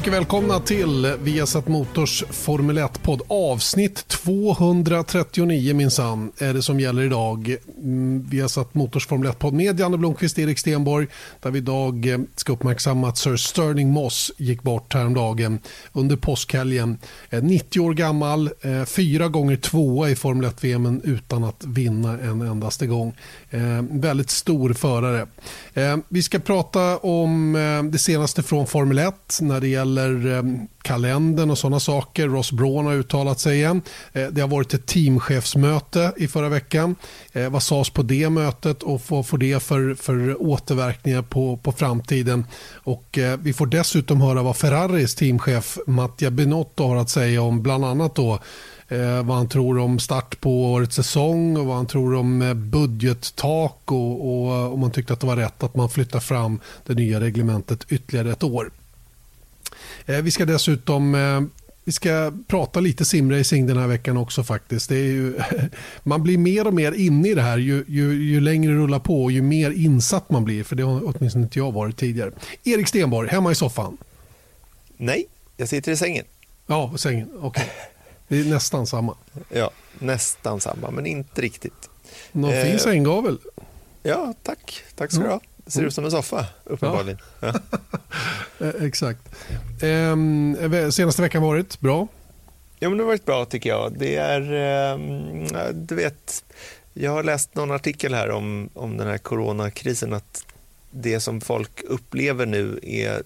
Mycket välkomna till Viasat Motors Formel 1-podd. Avsnitt 239 minsann är det som gäller idag. Mm, Viasat Motors Formel 1-podd med Janne Blomqvist, och Erik Stenborg. Där vi idag eh, ska uppmärksamma att Sir Sterling Moss gick bort häromdagen under påskhelgen. Eh, 90 år gammal, eh, fyra gånger tvåa i Formel 1-VM utan att vinna en endaste gång. Väldigt stor förare. Vi ska prata om det senaste från Formel 1 när det gäller gäller eh, kalendern och sådana saker. Ross Braun har uttalat sig igen. Eh, det har varit ett teamchefsmöte i förra veckan. Eh, vad sades på det mötet och vad får det för, för återverkningar på, på framtiden? Och eh, vi får dessutom höra vad Ferraris teamchef Mattia Binotto har att säga om bland annat då eh, vad han tror om start på årets säsong och vad han tror om eh, budgettak och, och om man tyckte att det var rätt att man flyttar fram det nya reglementet ytterligare ett år. Eh, vi ska dessutom eh, vi ska prata lite simracing den här veckan också faktiskt. Det är ju, man blir mer och mer inne i det här ju, ju, ju längre det rullar på och ju mer insatt man blir. För det har åtminstone inte jag varit tidigare. Erik Stenborg, hemma i soffan? Nej, jag sitter i sängen. Ja, sängen. Okej. Okay. Det är nästan samma. Ja, nästan samma, men inte riktigt. Någon eh, fin sänggavel. Ja, tack. Tack ska du ha. Ser ut som en soffa, uppenbarligen. Ja. Eh, exakt. Ehm, senaste veckan varit bra? Ja, men det har varit bra tycker jag. Det är, eh, du vet, jag har läst någon artikel här om, om den här coronakrisen, att det som folk upplever nu är,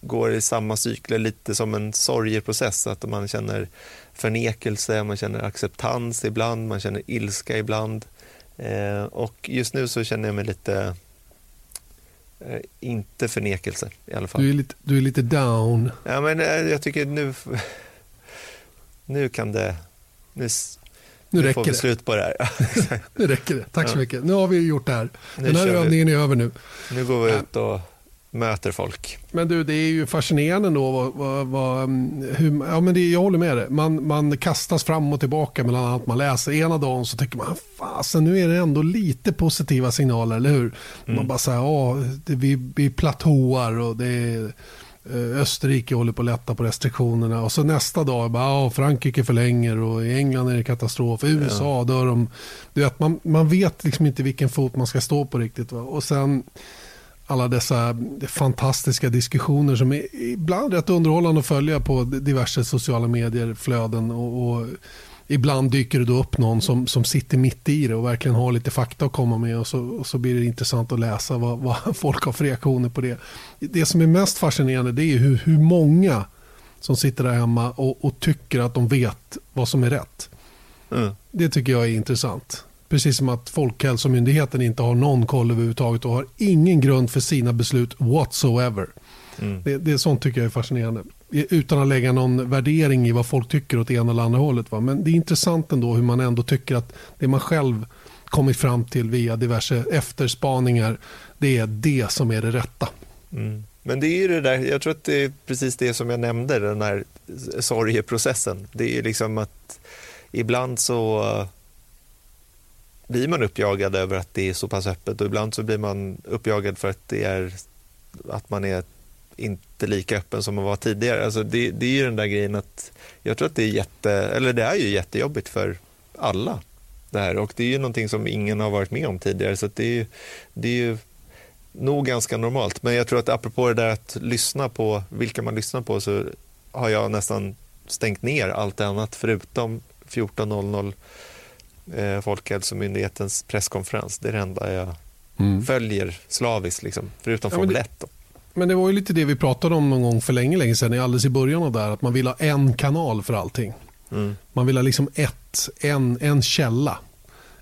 går i samma cykler lite som en sorgeprocess, att man känner förnekelse, man känner acceptans ibland, man känner ilska ibland. Eh, och just nu så känner jag mig lite Eh, inte förnekelse i alla fall. Du är lite, du är lite down. Ja, men eh, jag tycker nu, nu kan det... Nu, nu, nu får vi det. slut på det här. nu räcker det. Tack så mycket. Nu har vi gjort det här. Nu Den här övningen är över nu. Nu går vi ut och möter folk. Men du, det är ju fascinerande då. Vad, vad, vad, hur, ja, men det, jag håller med dig. Man, man kastas fram och tillbaka mellan allt man läser. Ena dagen så tycker man, fasen nu är det ändå lite positiva signaler, eller hur? Mm. Man bara säger, ja, det, vi, vi platåar och det är eh, Österrike håller på att lätta på restriktionerna och så nästa dag bara, ja, Frankrike förlänger och i England är det katastrof, i USA ja. dör de. Du vet, man, man vet liksom inte vilken fot man ska stå på riktigt. Va? Och sen alla dessa fantastiska diskussioner som är ibland rätt underhållande att följa på diverse sociala medier, flöden och, och ibland dyker det då upp någon som, som sitter mitt i det och verkligen har lite fakta att komma med och så, och så blir det intressant att läsa vad, vad, folk har för reaktioner på det. Det som är mest fascinerande det är hur, hur många som sitter där hemma och, och tycker att de vet vad som är rätt. Mm. Det tycker jag är intressant. Precis som att Folkhälsomyndigheten inte har någon koll överhuvudtaget och har ingen grund för sina beslut whatsoever. Mm. Det, det är sånt tycker jag är fascinerande. Utan att lägga någon värdering i vad folk tycker åt ena eller andra hållet. Va? Men det är intressant ändå hur man ändå tycker att det man själv kommit fram till via diverse efterspaningar, det är det som är det rätta. Mm. Men det är ju det där, jag tror att det är precis det som jag nämnde, den här sorgeprocessen. Det är liksom att ibland så blir man uppjagad över att det är så pass öppet och ibland så blir man uppjagad för att, det är, att man är inte lika öppen som man var tidigare. Alltså det, det är ju den där grejen att jag tror att det är jätte, eller det är ju jättejobbigt för alla det här och det är ju någonting som ingen har varit med om tidigare så det är ju, det är ju nog ganska normalt. Men jag tror att apropå det där att lyssna på vilka man lyssnar på så har jag nästan stängt ner allt annat förutom 14.00 eh, Folkhälsomyndighetens presskonferens. Det är det enda jag mm. följer slaviskt, liksom, förutom ja, Formel 1. Då. Men det var ju lite det vi pratade om någon gång för länge, länge sedan, alldeles i början av där, att man vill ha en kanal för allting. Mm. Man vill ha liksom ett, en, en källa.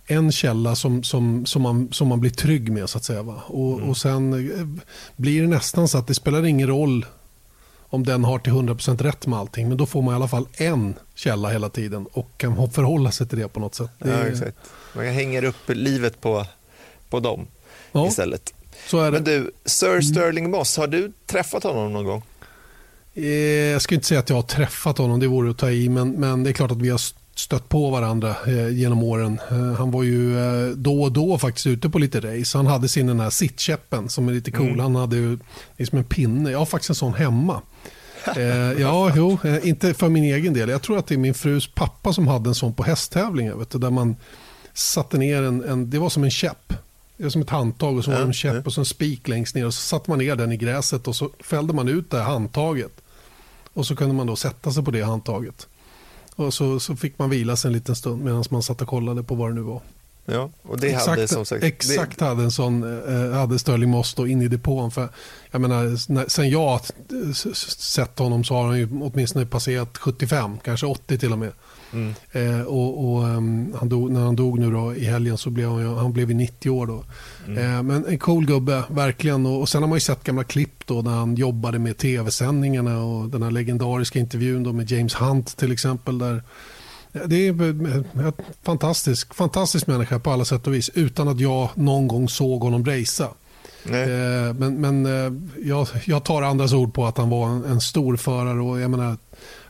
En källa som, som, som, man, som man blir trygg med så att säga. Va? Och, mm. och sen eh, blir det nästan så att det spelar ingen roll om den har till 100% rätt med allting. Men då får man i alla fall en källa hela tiden och kan förhålla sig till det på något sätt. Ja, exakt. Man hänger upp livet på, på dem ja, istället. Så är det. Men du, Sir mm. Sterling Moss, har du träffat honom någon gång? Eh, jag ska inte säga att jag har träffat honom, det vore att ta i. Men, men det är klart att vi har stött på varandra eh, genom åren. Eh, han var ju då och då faktiskt ute på lite race. Han hade sin den här sittkäppen som är lite cool. Mm. Han hade ju liksom en pinne. Jag har faktiskt en sån hemma. Eh, ja, jo, eh, inte för min egen del. Jag tror att det är min frus pappa som hade en sån på hästtävlingar. Vet du, där man satte ner en, en, det var som en käpp. Det var som ett handtag och så var det en käpp och så en spik längst ner. Och så satte man ner den i gräset och så fällde man ut det här handtaget. Och så kunde man då sätta sig på det handtaget. Och så, så fick man vila sig en liten stund medan man satt och kollade på vad det nu var. Ja, och det exakt, hade som sagt... Exakt det... hade en sån, eh, hade Sterling Moss då in i depån. För, jag menar, sen jag sett honom så har han ju åtminstone passerat 75, kanske 80 till och med. Mm. Eh, och, och um, han dog, när han dog nu då i helgen så blev han, han blev 90 år då. Mm. Eh, men en cool gubbe, verkligen. Och, och, sen har man ju sett gamla klipp då när han jobbade med tv-sändningarna och den här legendariska intervjun då med James Hunt till exempel. där det är en fantastisk, fantastisk människa på alla sätt och vis utan att jag någon gång såg honom racea. Eh, men men eh, jag, jag, tar andras ord på att han var en, en stor förare och jag menar,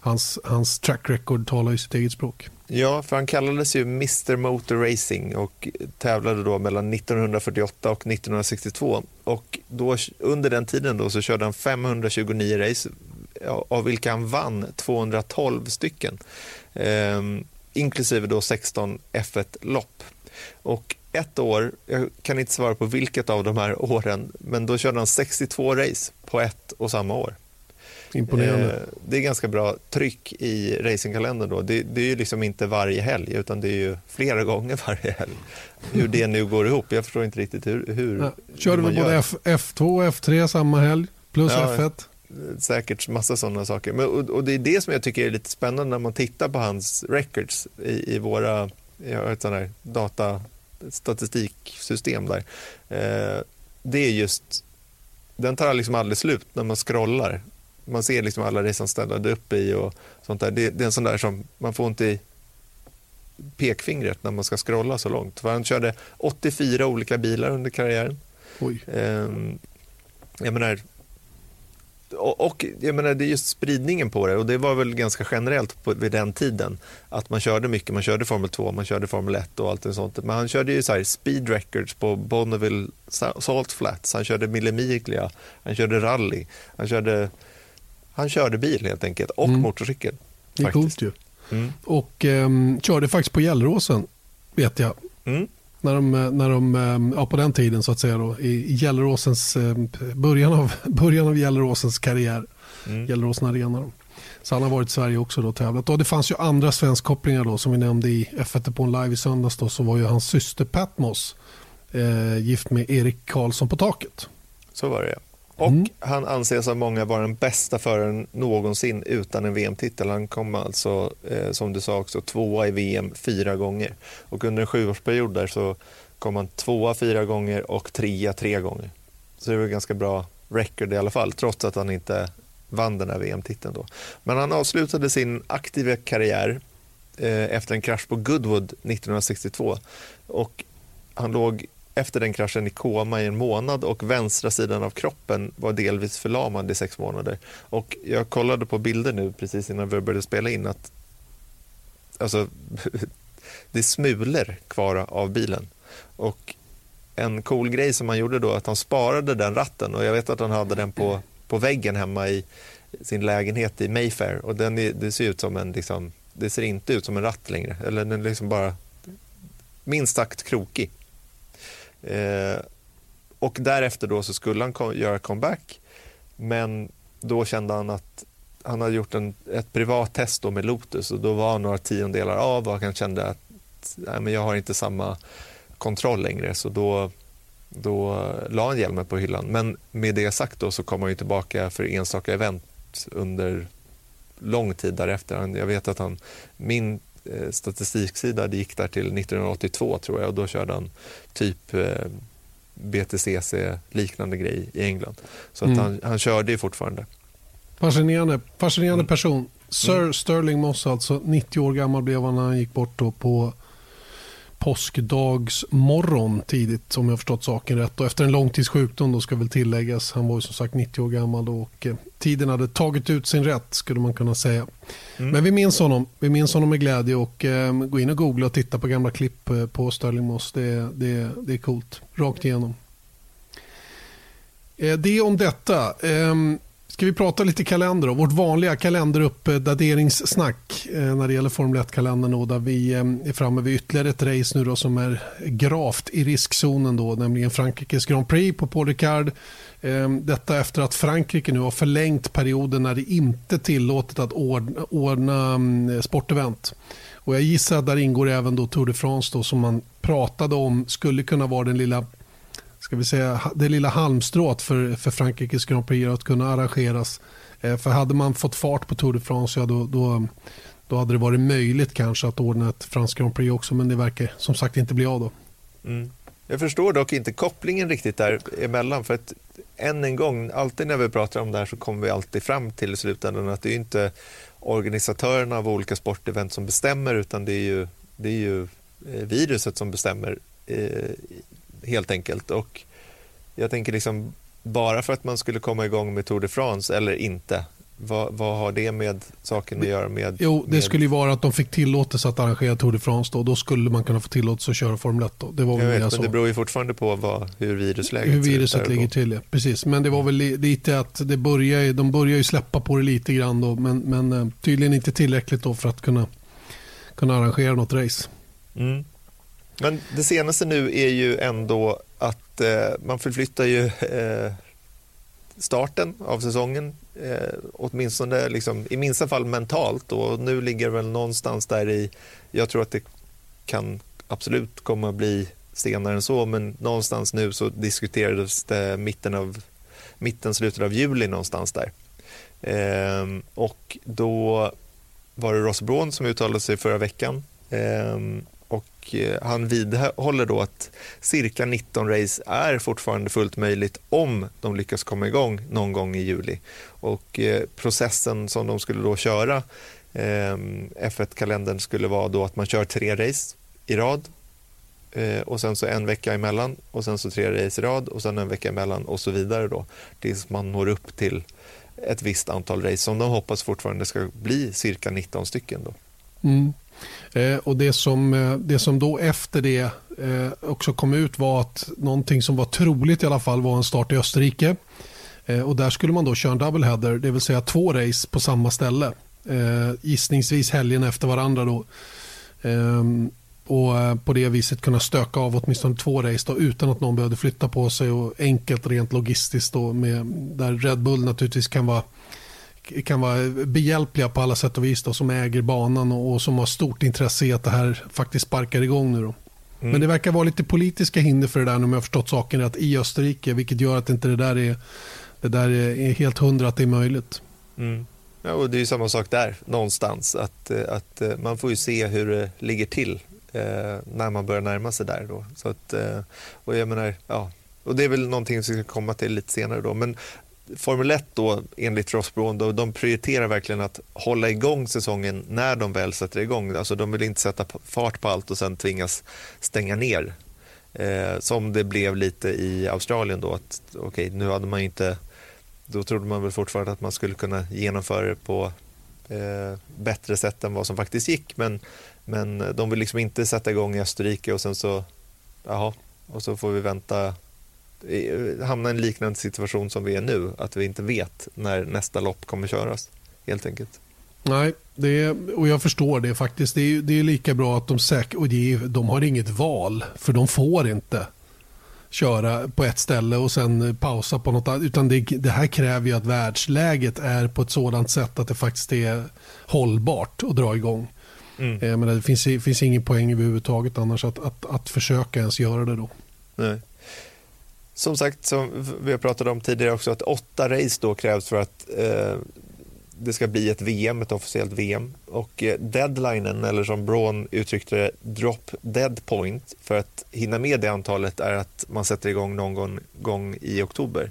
hans, hans track record talar ju sitt eget språk. Ja, för han kallades ju Mr Motor Racing och tävlade då mellan 1948 och 1962. Och då, under den tiden då så körde han 529 race, av vilka han vann 212 stycken. Eh, inklusive då 16 F1-lopp. Och ett år, jag kan inte svara på vilket av de här åren, men då körde han 62 race på ett och samma år. Imponerande. Eh, det är ganska bra tryck i racingkalendern då. Det, det är ju liksom inte varje helg, utan det är ju flera gånger varje helg. Hur det nu går ihop, jag förstår inte riktigt hur, hur ja. Kör du både F, F2 och F3 samma helg, plus ja, F1? Säkert massa sådana saker. Men, och, och, det är det som jag tycker är lite spännande när man tittar på hans records i, i våra jag har ett sånt här datastatistiksystem där. Eh, det är just, den tar liksom aldrig slut när man scrollar. Man ser liksom alla raceanställda uppe i och sånt där. Det, det, är en sån där som man får inte i pekfingret när man ska scrolla så långt. För han körde 84 olika bilar under karriären. Oj. Eh, jag menar, och jag menar, det är just spridningen på det och det var väl ganska generellt på, vid den tiden att man körde mycket, man körde Formel 2, man körde Formel 1 och allt sånt. Men han körde ju så här speed records på Bonneville Salt Flats, han körde Millimiglia, han körde rally, han körde, han körde bil helt enkelt och mm. motorcykel. Det är coolt ju. Mm. Och um, körde faktiskt på Gällråsen vet jag. Mm när de, när de eh, ja, på den tiden så att säga då, i Gelleråsens, eh, början av, början av Gelleråsens karriär. Mm. Gelleråsen Arena. Då. Så han har varit i Sverige också och tävlat. Och det fanns ju andra svenskkopplingar då som vi nämnde i F1 på en live i söndags då, så var ju hans syster Patmos eh, gift med Erik Karlsson på taket. Så var det och mm. han anses av många vara den bästa föraren någonsin utan en VM-titel. Han kom alltså, eh, som du sa också, tvåa i VM fyra gånger. Och under en sjuårsperiod där så kom han tvåa fyra gånger och trea tre gånger. Så det var ganska bra record i alla fall, trots att han inte vann den här VM-titeln då. Men han avslutade sin aktiva karriär eh, efter en krasch på Goodwood 1962. Och han låg efter den kraschen i koma i en månad och vänstra sidan av kroppen var delvis förlamad i sex månader. Och jag kollade på bilder nu precis innan vi började spela in att alltså, det är smulor kvar av bilen. Och en cool grej som han gjorde då att han sparade den ratten och jag vet att han hade den på, på väggen hemma i sin lägenhet i Mayfair och den är, det ser ut som en liksom, det ser inte ut som en ratt längre eller den är liksom bara minst sagt krokig. Eh, och därefter då så skulle han kom, göra comeback, men då kände han att han hade gjort en, ett privat test med Lotus och då var några tiondelar av och han kände att nej, men jag har inte samma kontroll längre så då, då eh, la han hjälmen på hyllan. Men med det sagt då så kom han ju tillbaka för enstaka event under lång tid därefter. Jag vet att han, min statistiksida. Det gick där till 1982 tror jag och då körde han typ eh, BTCC liknande grej i England. Så att mm. han, han körde ju fortfarande. Fascinerande, fascinerande mm. person. Sir mm. Sterling Moss alltså, 90 år gammal blev han när han gick bort på påskdagsmorgon tidigt om jag förstått saken rätt. Och efter en lång tids sjukdom då ska väl tilläggas. Han var ju som sagt 90 år gammal då och eh, tiden hade tagit ut sin rätt skulle man kunna säga. Mm. Men vi minns honom. Vi minns honom med glädje och eh, gå in och googla och titta på gamla klipp eh, på Sterling Moss. Det, det, det är coolt. Rakt igenom. Eh, det om detta. Ska vi prata lite kalender då? Vårt vanliga kalenderuppdateringssnack eh, när det gäller Formel 1-kalendern där vi eh, är framme vid ytterligare ett race nu då som är gravt i riskzonen då, nämligen Frankrikes Grand Prix på Paul Ricard. Eh, detta efter att Frankrike nu har förlängt perioden när det inte är tillåtet att ordna, ordna mm, sportevent. Och jag gissar att där ingår även då Tour de France då, som man pratade om skulle kunna vara den lilla ska vi säga, det lilla halmstrået för, för Frankrikes Grand Prix att kunna arrangeras. Eh, för hade man fått fart på Tour de France ja, då, då, då hade det varit möjligt kanske att ordna ett franskt Grand Prix också men det verkar som sagt inte bli av då. Mm. Jag förstår dock inte kopplingen riktigt där emellan för att än en gång, alltid när vi pratar om det här så kommer vi alltid fram till i slutändan att det är inte organisatörerna av olika sportevent som bestämmer utan det är ju, det är ju eh, viruset som bestämmer eh, helt enkelt. Och jag tänker liksom, bara för att man skulle komma igång med Tour de France eller inte, vad, vad har det med saken att göra med? Jo, det med... skulle ju vara att de fick tillåtelse att arrangera Tour de France då. Då skulle man kunna få tillåtelse att köra Formel 1 då. Det var jag vet, men det beror ju fortfarande på vad, hur virusläget Hur viruset ligger till, ja. Precis. Men det var väl lite att det börjar, de börjar ju släppa på det lite grann då, men, men eh, tydligen inte tillräckligt då för att kunna, kunna arrangera något race. Mm. Men det senaste nu är ju ändå att eh, man förflyttar ju eh, starten av säsongen, eh, åtminstone liksom, i minsta fall mentalt. Och nu ligger det väl någonstans där i, jag tror att det kan absolut komma att bli senare än så, men någonstans nu så diskuterades det mitten, av, mitten slutet av juli någonstans där. Eh, och då var det Ross Braun som uttalade sig förra veckan eh, och eh, han vidhåller då att cirka 19 race är fortfarande fullt möjligt om de lyckas komma igång någon gång i juli. Och eh, processen som de skulle då köra, ehm, F1-kalendern skulle vara då att man kör tre race i rad eh, och sen så en vecka emellan och sen så tre race i rad och sen en vecka emellan och så vidare då tills man når upp till ett visst antal race som de hoppas fortfarande ska bli cirka 19 stycken. Då. Mm. Eh, och det som, eh, det som då efter det eh, också kom ut var att någonting som var troligt i alla fall var en start i Österrike. Eh, och där skulle man då köra en double header, det vill säga två race på samma ställe. Eh, gissningsvis helgen efter varandra då. Eh, och eh, på det viset kunna stöka av åtminstone två race då, utan att någon behövde flytta på sig och enkelt rent logistiskt då med, där Red Bull naturligtvis kan vara kan vara behjälpliga på alla sätt och vis då, som äger banan och, och, som har stort intresse i att det här faktiskt sparkar igång nu. Då. Mm. Men det verkar vara lite politiska hinder för det där om jag har förstått saken rätt i Österrike vilket gör att inte det där är, det där är helt hundra att det är möjligt. Mm. Ja, och det är samma sak där någonstans att, att eh, man får ju se hur det ligger till eh, när man börjar närma sig där. Då. Så att, eh, och jag menar, ja, och det är väl någonting som vi ska komma till lite senare då. Men Formel 1 då, enligt Ross då, de prioriterar verkligen att hålla igång säsongen när de väl sätter igång. Alltså de vill inte sätta fart på allt och sen tvingas stänga ner. Eh, som det blev lite i Australien då, att okay, nu hade man inte, då trodde man väl fortfarande att man skulle kunna genomföra det på eh, bättre sätt än vad som faktiskt gick, men, men de vill liksom inte sätta igång i Österrike och sen så, jaha, och så får vi vänta hamna i en liknande situation som vi är nu, att vi inte vet när nästa lopp kommer köras, helt enkelt. Nej, det är, och jag förstår det faktiskt. Det är, det är lika bra att de säkert, och det är, de har inget val, för de får inte köra på ett ställe och sen pausa på något annat. Utan det, det, här kräver ju att världsläget är på ett sådant sätt att det faktiskt är hållbart att dra igång. Mm. Eh, men det finns, finns ingen poäng överhuvudtaget annars att, att, att försöka ens göra det då. Nej. Som sagt, som vi har pratat om tidigare också, att åtta race då krävs för att eh, det ska bli ett VM, ett officiellt VM. Och eh, deadlinen, eller som Braun uttryckte det, drop dead point för att hinna med det antalet är att man sätter igång någon gång, gång i oktober.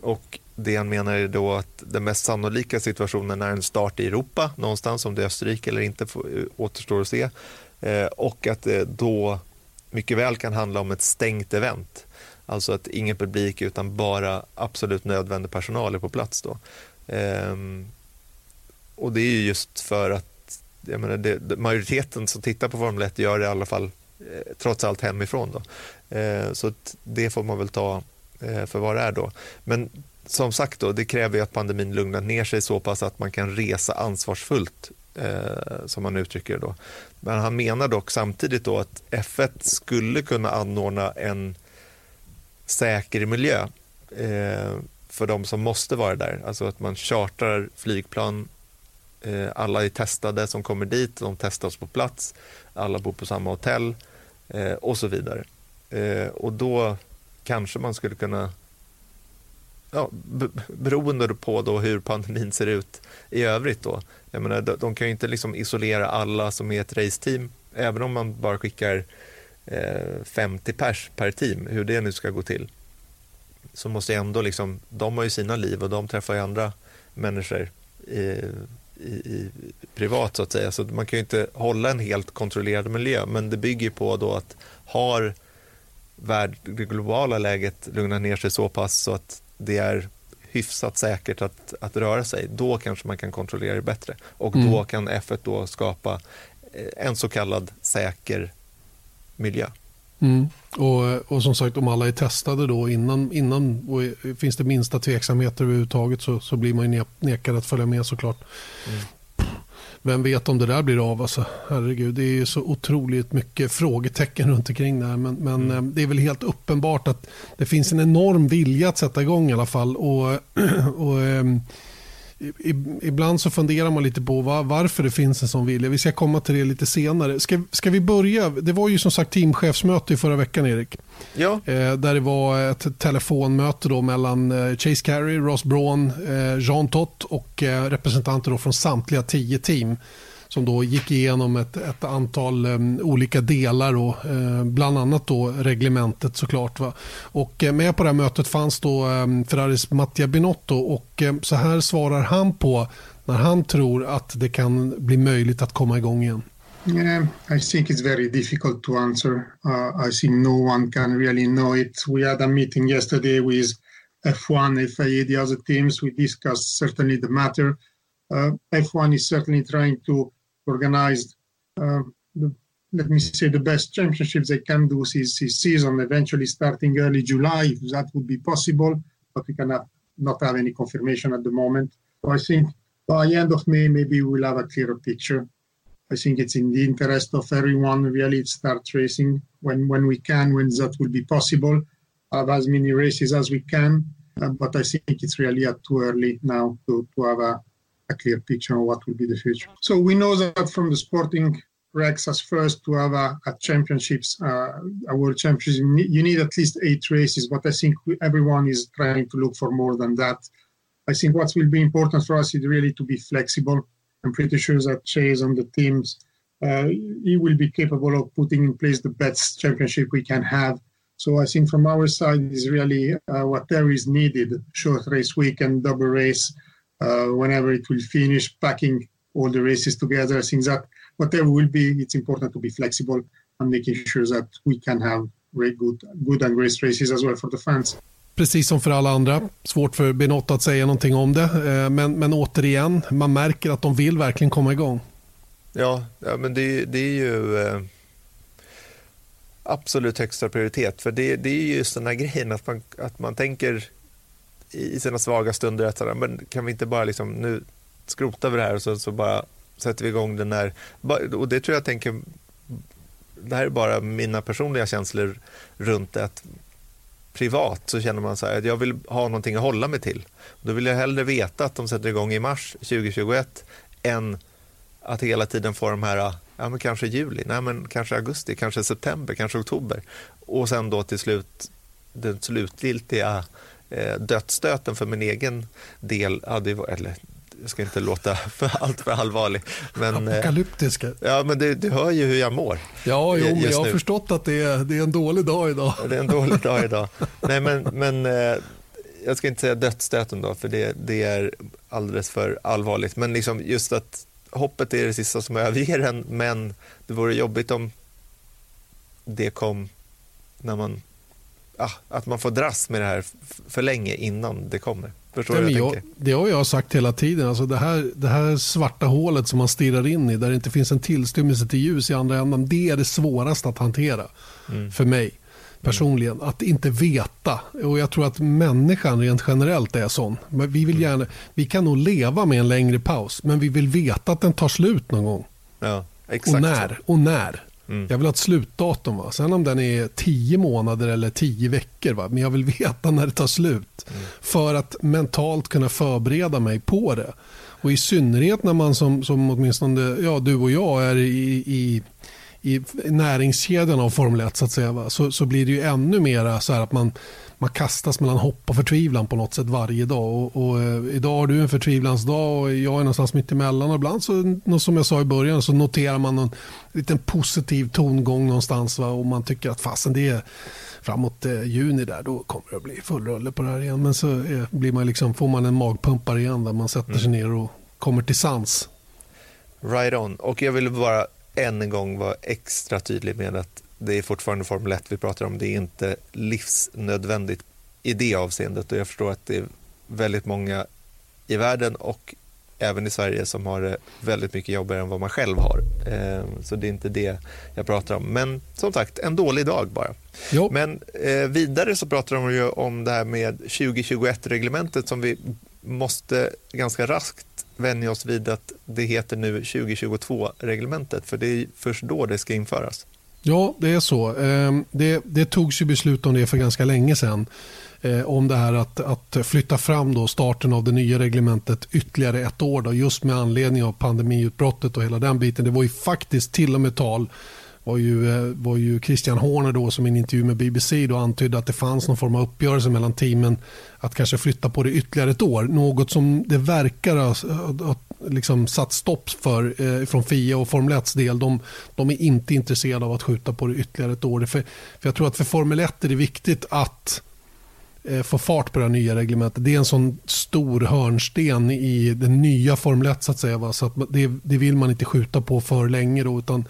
Och det han menar är då att den mest sannolika situationen är en start i Europa någonstans, om det är Österrike eller inte får, eh, återstår att se. Eh, och att det då mycket väl kan handla om ett stängt event Alltså att ingen publik utan bara absolut nödvändig personal är på plats då. Ehm, och det är ju just för att jag menar, det, majoriteten som tittar på Formel 1 gör det i alla fall eh, trots allt hemifrån. Då. Ehm, så det får man väl ta eh, för vad det är då. Men som sagt, då, det kräver att pandemin lugnar ner sig så pass att man kan resa ansvarsfullt, eh, som man uttrycker det. Då. Men han menar dock samtidigt då att F1 skulle kunna anordna en säker miljö eh, för de som måste vara där. Alltså att man chartrar flygplan, eh, alla är testade som kommer dit, de testas på plats, alla bor på samma hotell eh, och så vidare. Eh, och då kanske man skulle kunna ja, beroende på då hur pandemin ser ut i övrigt. Då. Jag menar, de, kan ju inte liksom isolera alla som är ett raceteam, även om man bara skickar eh, 50 pers per team, hur det nu ska gå till. Så måste ändå, liksom, de har ju sina liv och de träffar ju andra människor i, i, i, privat så att säga. Så man kan ju inte hålla en helt kontrollerad miljö, men det bygger på då att har värld, det globala läget lugnat ner sig så pass så att det är hyfsat säkert att, att röra sig, då kanske man kan kontrollera det bättre. Och mm. då kan F1 då skapa eh, en så kallad säker miljö. Mm. Och, och som sagt, om alla är testade då innan, innan och finns det minsta tveksamheter överhuvudtaget så, så blir man nekad att följa med såklart. Mm vem vet om det där blir av. Alltså, herregud, det är så otroligt mycket frågetecken runt omkring det här. Men, men mm. Eh, det är väl helt uppenbart att det finns en enorm vilja att sätta igång i alla fall. Och, och ehm, ibland så funderar man lite på var, varför det finns en sån vilja. Vi ska komma till det lite senare. Ska, ska vi börja? Det var ju som sagt teamchefsmöte i förra veckan, Erik. Ja. Eh, där det var ett telefonmöte då mellan eh, Chase Carey, Ross Braun, eh, Jean Tott och eh, representanter då från samtliga tio team som då gick igenom ett, ett antal um, olika delar, då, uh, bland annat då reglementet såklart. Va? Och uh, med på det här mötet fanns då um, Ferraris Mattia Binotto och um, så här svarar han på när han tror att det kan bli möjligt att komma igång igen. Yeah, I think it's very difficult to answer. Uh, I think no one can really know it. We had a meeting yesterday with F1, FIA, the other teams. We discussed certainly the matter. Uh, F1 is certainly trying to organized, uh, the, let me say, the best championships they can do this, this season, eventually starting early July, if that would be possible, but we cannot not have any confirmation at the moment. So I think by end of May, maybe we'll have a clearer picture. I think it's in the interest of everyone really to start racing when, when we can, when that will be possible, have as many races as we can. Uh, but I think it's really uh, too early now to, to have a, a clear picture on what will be the future. So we know that from the sporting Rex as first to have a, a championships, uh, a world championships, you need at least eight races, but I think everyone is trying to look for more than that. I think what will be important for us is really to be flexible. I'm pretty sure that Chase and the teams, uh, he will be capable of putting in place the best championship we can have. So I think from our side is really uh, whatever is needed, short race weekend, double race, whenever it will finish, packing all the races together. I think that whatever will be, it's important to be flexible and making sure that we can have very good, good and great races as well for the fans. Precis som för alla andra. Svårt för Benotto att säga någonting om det. Eh, men, men återigen, man märker att de vill verkligen komma igång. Ja, ja men det, det är ju eh, absolut högsta prioritet. För det, det är just den här grejen att man, att man tänker i sina svaga stunder att men kan vi inte bara liksom, nu skrotar vi det här och så, så bara sätter vi igång den här. Och det tror jag tänker, det här är bara mina personliga känslor runt det. Att privat så känner man så här, att jag vill ha någonting att hålla mig till. Då vill jag hellre veta att de sätter igång i mars 2021 än att hela tiden få de här, ja men kanske juli, nej men kanske augusti, kanske september, kanske oktober. Och sen då till slut den slutgiltiga dödsstöten för min egen del hade ju eller jag ska inte låta för allt för allvarlig. Men, eh, Apokalyptiska. Ja, men du, du hör ju hur jag mår. Ja, jo, men jag har nu. förstått att det är, det är en dålig dag idag. det är en dålig dag idag. Nej, men, men eh, jag ska inte säga dödsstöten då, för det, det är alldeles för allvarligt. Men liksom just att hoppet är det sista som överger en, men det vore jobbigt om det kom när man ah, att man får dras med det här för länge innan det kommer. Förstår du vad jag, jag Det har jag sagt hela tiden. Alltså det, här, det här svarta hålet som man stirrar in i där det inte finns en tillstymmelse till ljus i andra änden. Det är det svåraste att hantera mm. för mig. personligen. Att inte veta. Och Jag tror att människan rent generellt är sån. Men vi, vill gärna, vi kan nog leva med en längre paus, men vi vill veta att den tar slut någon gång. Ja, och när. Och när. Mm. Jag vill ha ett slutdatum. Va? Sen om den är tio månader eller tio veckor. Va? Men jag vill veta när det tar slut. Mm. För att mentalt kunna förbereda mig på det. Och i synnerhet när man som, som åtminstone ja, du och jag är i, i i näringskedjan av Formel 1 så, att säga, va? Så, så blir det ju ännu mer så att man, man kastas mellan hopp och förtvivlan på något sätt varje dag. Och, och eh, idag har du en förtvivlansdag och jag är någonstans mitt emellan. Och ibland så, som jag sa i början så noterar man en liten positiv tongång någonstans va? och man tycker att fasen det är framåt eh, juni där då kommer det att bli full rulle på det här igen. Men så eh, blir man liksom, får man en magpumpare igen där man sätter sig mm. ner och kommer till sans. Right on. Och jag vill bara än en gång vara extra tydlig med att det är fortfarande Formel 1 vi pratar om. Det är inte livsnödvändigt i det avseendet och jag förstår att det är väldigt många i världen och även i Sverige som har det väldigt mycket jobbigare än vad man själv har. Ehm, så det är inte det jag pratar om. Men som sagt, en dålig dag bara. Jo. Men eh, vidare så pratar de ju om det här med 2021-reglementet som vi måste ganska raskt vänja oss vid att det heter nu 2022-reglementet, för det är först då det ska införas. Ja, det är så. Ehm, det, det togs ju beslut om det för ganska länge sedan. Eh, om det här att, att flytta fram då starten av det nya reglementet ytterligare ett år. Då, just med anledning av pandemiutbrottet och hela den biten. Det var ju faktiskt till och med tal var ju, eh, var ju Christian Horner då som i en intervju med BBC då antydde att det fanns någon form av uppgörelse mellan teamen att kanske flytta på det ytterligare ett år. Något som det verkar ha liksom satt stopp för eh, från FIA och Formel 1 del. De, de, är inte intresserade av att skjuta på det ytterligare ett år. För, för jag tror att för Formel 1 är det viktigt att eh, få fart på det här nya reglementet. Det är en sån stor hörnsten i den nya Formel 1 så att säga. Va? Så att det, det vill man inte skjuta på för länge då, utan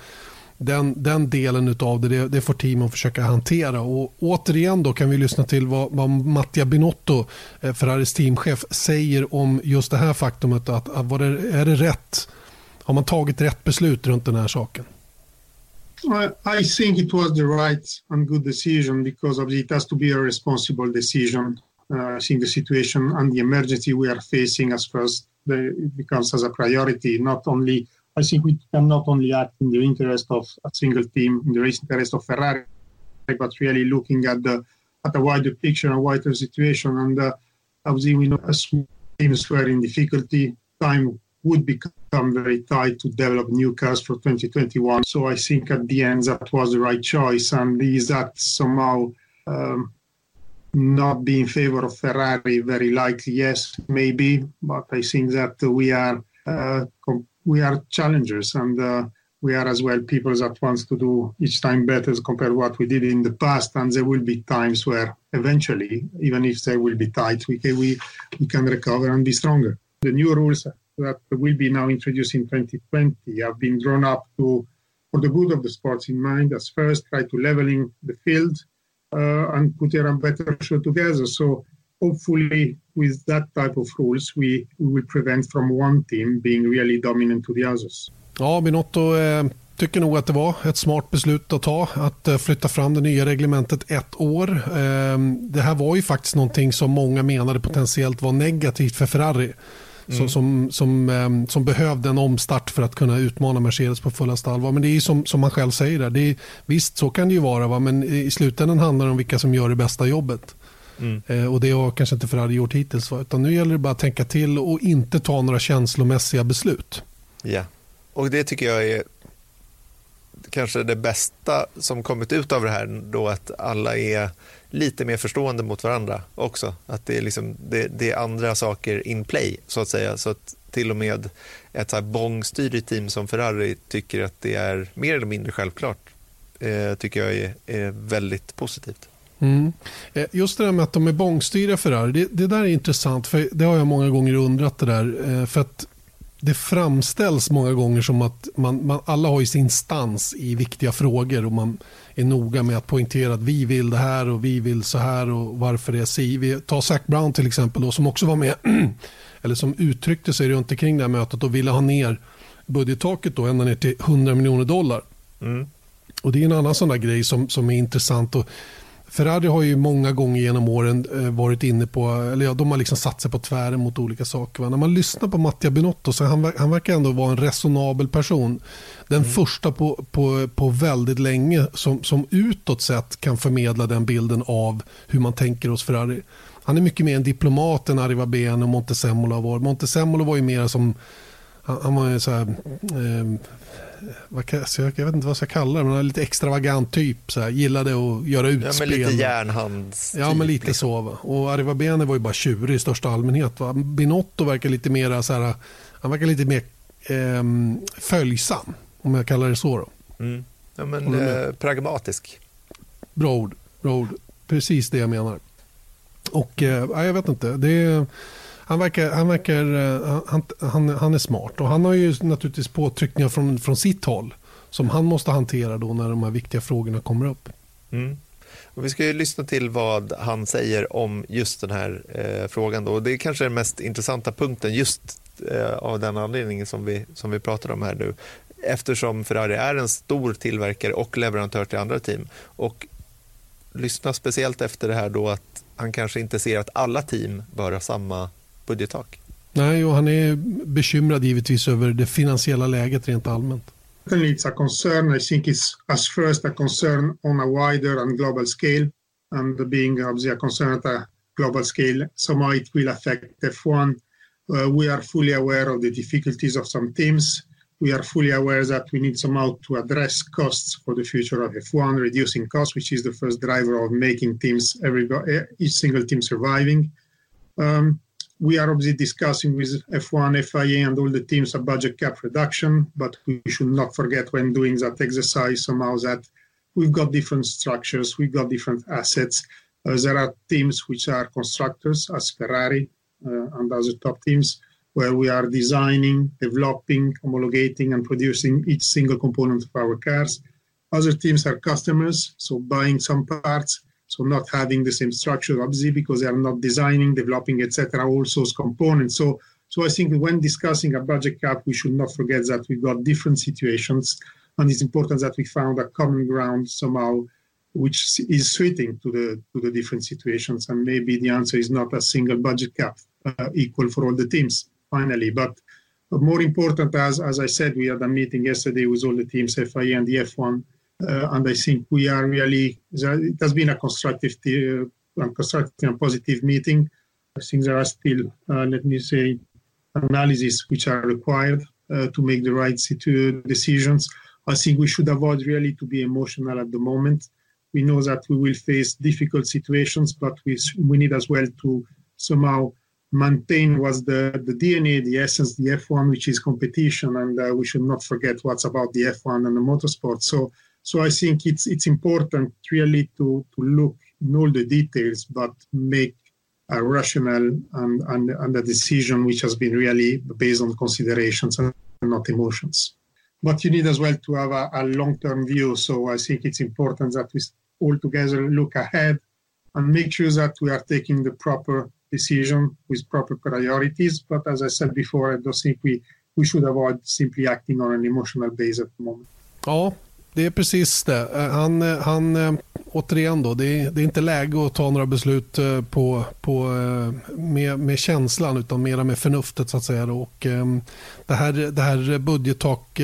den, den delen av det, det, det får teamen försöka hantera. Och återigen då kan vi lyssna till vad, vad Mattia Binotto, eh, Ferraris teamchef, säger om just det här faktumet. Att, att var det, är det rätt? Har man tagit rätt beslut runt den här saken? I think it was the right and good decision because of it has to be a responsible decision. Uh, I think the situation and the emergency we are facing as first the, it becomes as a priority, not only I think we can not only act in the interest of a single team, in the interest of Ferrari, but really looking at the at a wider picture, a wider situation. And uh, obviously, we know as teams were in difficulty, time would become very tight to develop new cars for 2021. So I think at the end that was the right choice. And is that somehow um, not be in favor of Ferrari? Very likely, yes, maybe. But I think that we are uh, we are challengers and uh, we are as well people that wants to do each time better compared to what we did in the past and there will be times where eventually even if they will be tight we can, we, we can recover and be stronger. The new rules that will be now introduced in 2020 have been drawn up to for the good of the sports in mind as first try to leveling the field uh, and put a better show together. So hopefully with that type of rules we, we will prevent from one team being really dominant to the others. Ja, Binotto eh, tycker nog att det var ett smart beslut att ta att eh, flytta fram det nya reglementet ett år. Eh, det här var ju faktiskt någonting som många menade potentiellt var negativt för Ferrari. Mm. Som, som, eh, som behövde en omstart för att kunna utmana Mercedes på fullaste allvar. Men det är som, som man själv säger, där. Det är, visst så kan det ju vara, va? men i slutändan handlar det om vilka som gör det bästa jobbet. Mm. Eh, och det har kanske inte Ferrari gjort hittills. Utan nu gäller det bara att tänka till och inte ta några känslomässiga beslut. Ja, och det tycker jag är kanske det bästa som kommit ut av det här då att alla är lite mer förstående mot varandra också. Att det är, liksom, det, det är andra saker in play så att säga. Så att till och med ett så här bångstyrigt team som Ferrari tycker att det är mer eller mindre självklart. Eh, tycker jag är, är väldigt positivt. Mm. Eh, just det där med att de är bångstyriga Ferrari, det, det där är intressant. för Det har jag många gånger undrat. det där. Eh, för att Det framställs många gånger som att man, man, alla har sin stans i viktiga frågor och man är noga med att poängtera att vi vill det här och vi vill så här och varför det är si. Vi tar Zac Brown till exempel då, som också var med eller som uttryckte sig runt omkring det här mötet och ville ha ner budgettaket då ända ner till 100 miljoner dollar. Mm. Och Det är en annan sån där grej som, som är intressant. Och Ferrari har ju många gånger genom åren eh, varit inne på, eller ja, de har liksom satt sig på tvären mot olika saker. Va? När man lyssnar på Mattia Binotto så han, han verkar ändå vara en resonabel person. Den mm. första på, på, på väldigt länge som, som utåt sett kan förmedla den bilden av hur man tänker hos Ferrari. Han är mycket mer en diplomat än Arriva Ben och Montezemolo varit. Montezemolo var ju mer som, han, han var ju så här, eh, kan, jag, jag vet inte vad jag ska kalla det, men lite extravagant typ. Så här, gillade att göra utspel. Ja, men lite järnhands Ja, men lite liksom. så. Va? Och Arriva Bene var ju bara tjurig i största allmänhet. Va? Binotto verkar lite mer så här, han verkar lite mer eh, följsam, om jag kallar det så. Då. Mm. Ja, men eh, pragmatisk. Bra ord, bra ord. Precis det jag menar. Och eh, jag vet inte. Det är, han verkar, han, verkar eh, han, han, han är smart och han har ju naturligtvis påtryckningar från, från sitt håll som han måste hantera då när de här viktiga frågorna kommer upp. Mm. Och vi ska ju lyssna till vad han säger om just den här eh, frågan. Då. Det är kanske den mest intressanta punkten just eh, av den anledningen som vi, som vi pratar om här nu. Eftersom Ferrari är en stor tillverkare och leverantör till andra team. Och lyssna speciellt efter det här då att han kanske inte ser att alla team bör ha samma budgettak. Nej, och han är bekymrad givetvis över det finansiella läget rent allmänt. Certainly it's a concern. I think it's as first a concern on a wider and global scale and being obviously a concern at a global scale, somehow it will affect F1. Uh, we are fully aware of the difficulties of some teams. We are fully aware that we need somehow to address costs for the future of F1, reducing costs, which is the first driver of making teams, every, each single team surviving. Um, we are obviously discussing with F1, FIA, and all the teams a budget cap reduction, but we should not forget when doing that exercise somehow that we've got different structures, we've got different assets. Uh, there are teams which are constructors, as Ferrari uh, and other top teams, where we are designing, developing, homologating, and producing each single component of our cars. Other teams are customers, so buying some parts so not having the same structure, obviously, because they are not designing, developing, etc., all those components. So, so I think when discussing a budget cap, we should not forget that we've got different situations, and it's important that we found a common ground somehow, which is suiting to the to the different situations. And maybe the answer is not a single budget cap uh, equal for all the teams finally, but. But more important, as, as I said, we had a meeting yesterday with all the teams, FIA and the F1, uh, and I think we are really, it has been a constructive, uh, constructive and positive meeting. I think there are still, uh, let me say, analyses which are required uh, to make the right decisions. I think we should avoid really to be emotional at the moment. We know that we will face difficult situations, but we, we need as well to somehow maintain what's the, the DNA, the essence, the F1, which is competition, and uh, we should not forget what's about the F1 and the motorsport. So so I think it's it's important really to to look in all the details, but make a rational and, and, and a decision which has been really based on considerations and not emotions. But you need as well to have a, a long-term view. So I think it's important that we all together look ahead and make sure that we are taking the proper decision with proper priorities. But as I said before, I don't think we, we should avoid simply acting on an emotional base at the moment. Ja, det är precis det. Eh, han, eh, han, eh, återigen då, det är, det är inte läge att ta några beslut på, på, med, med känslan utan mera med förnuftet. så att säga. Och, det, här, det här budgettak,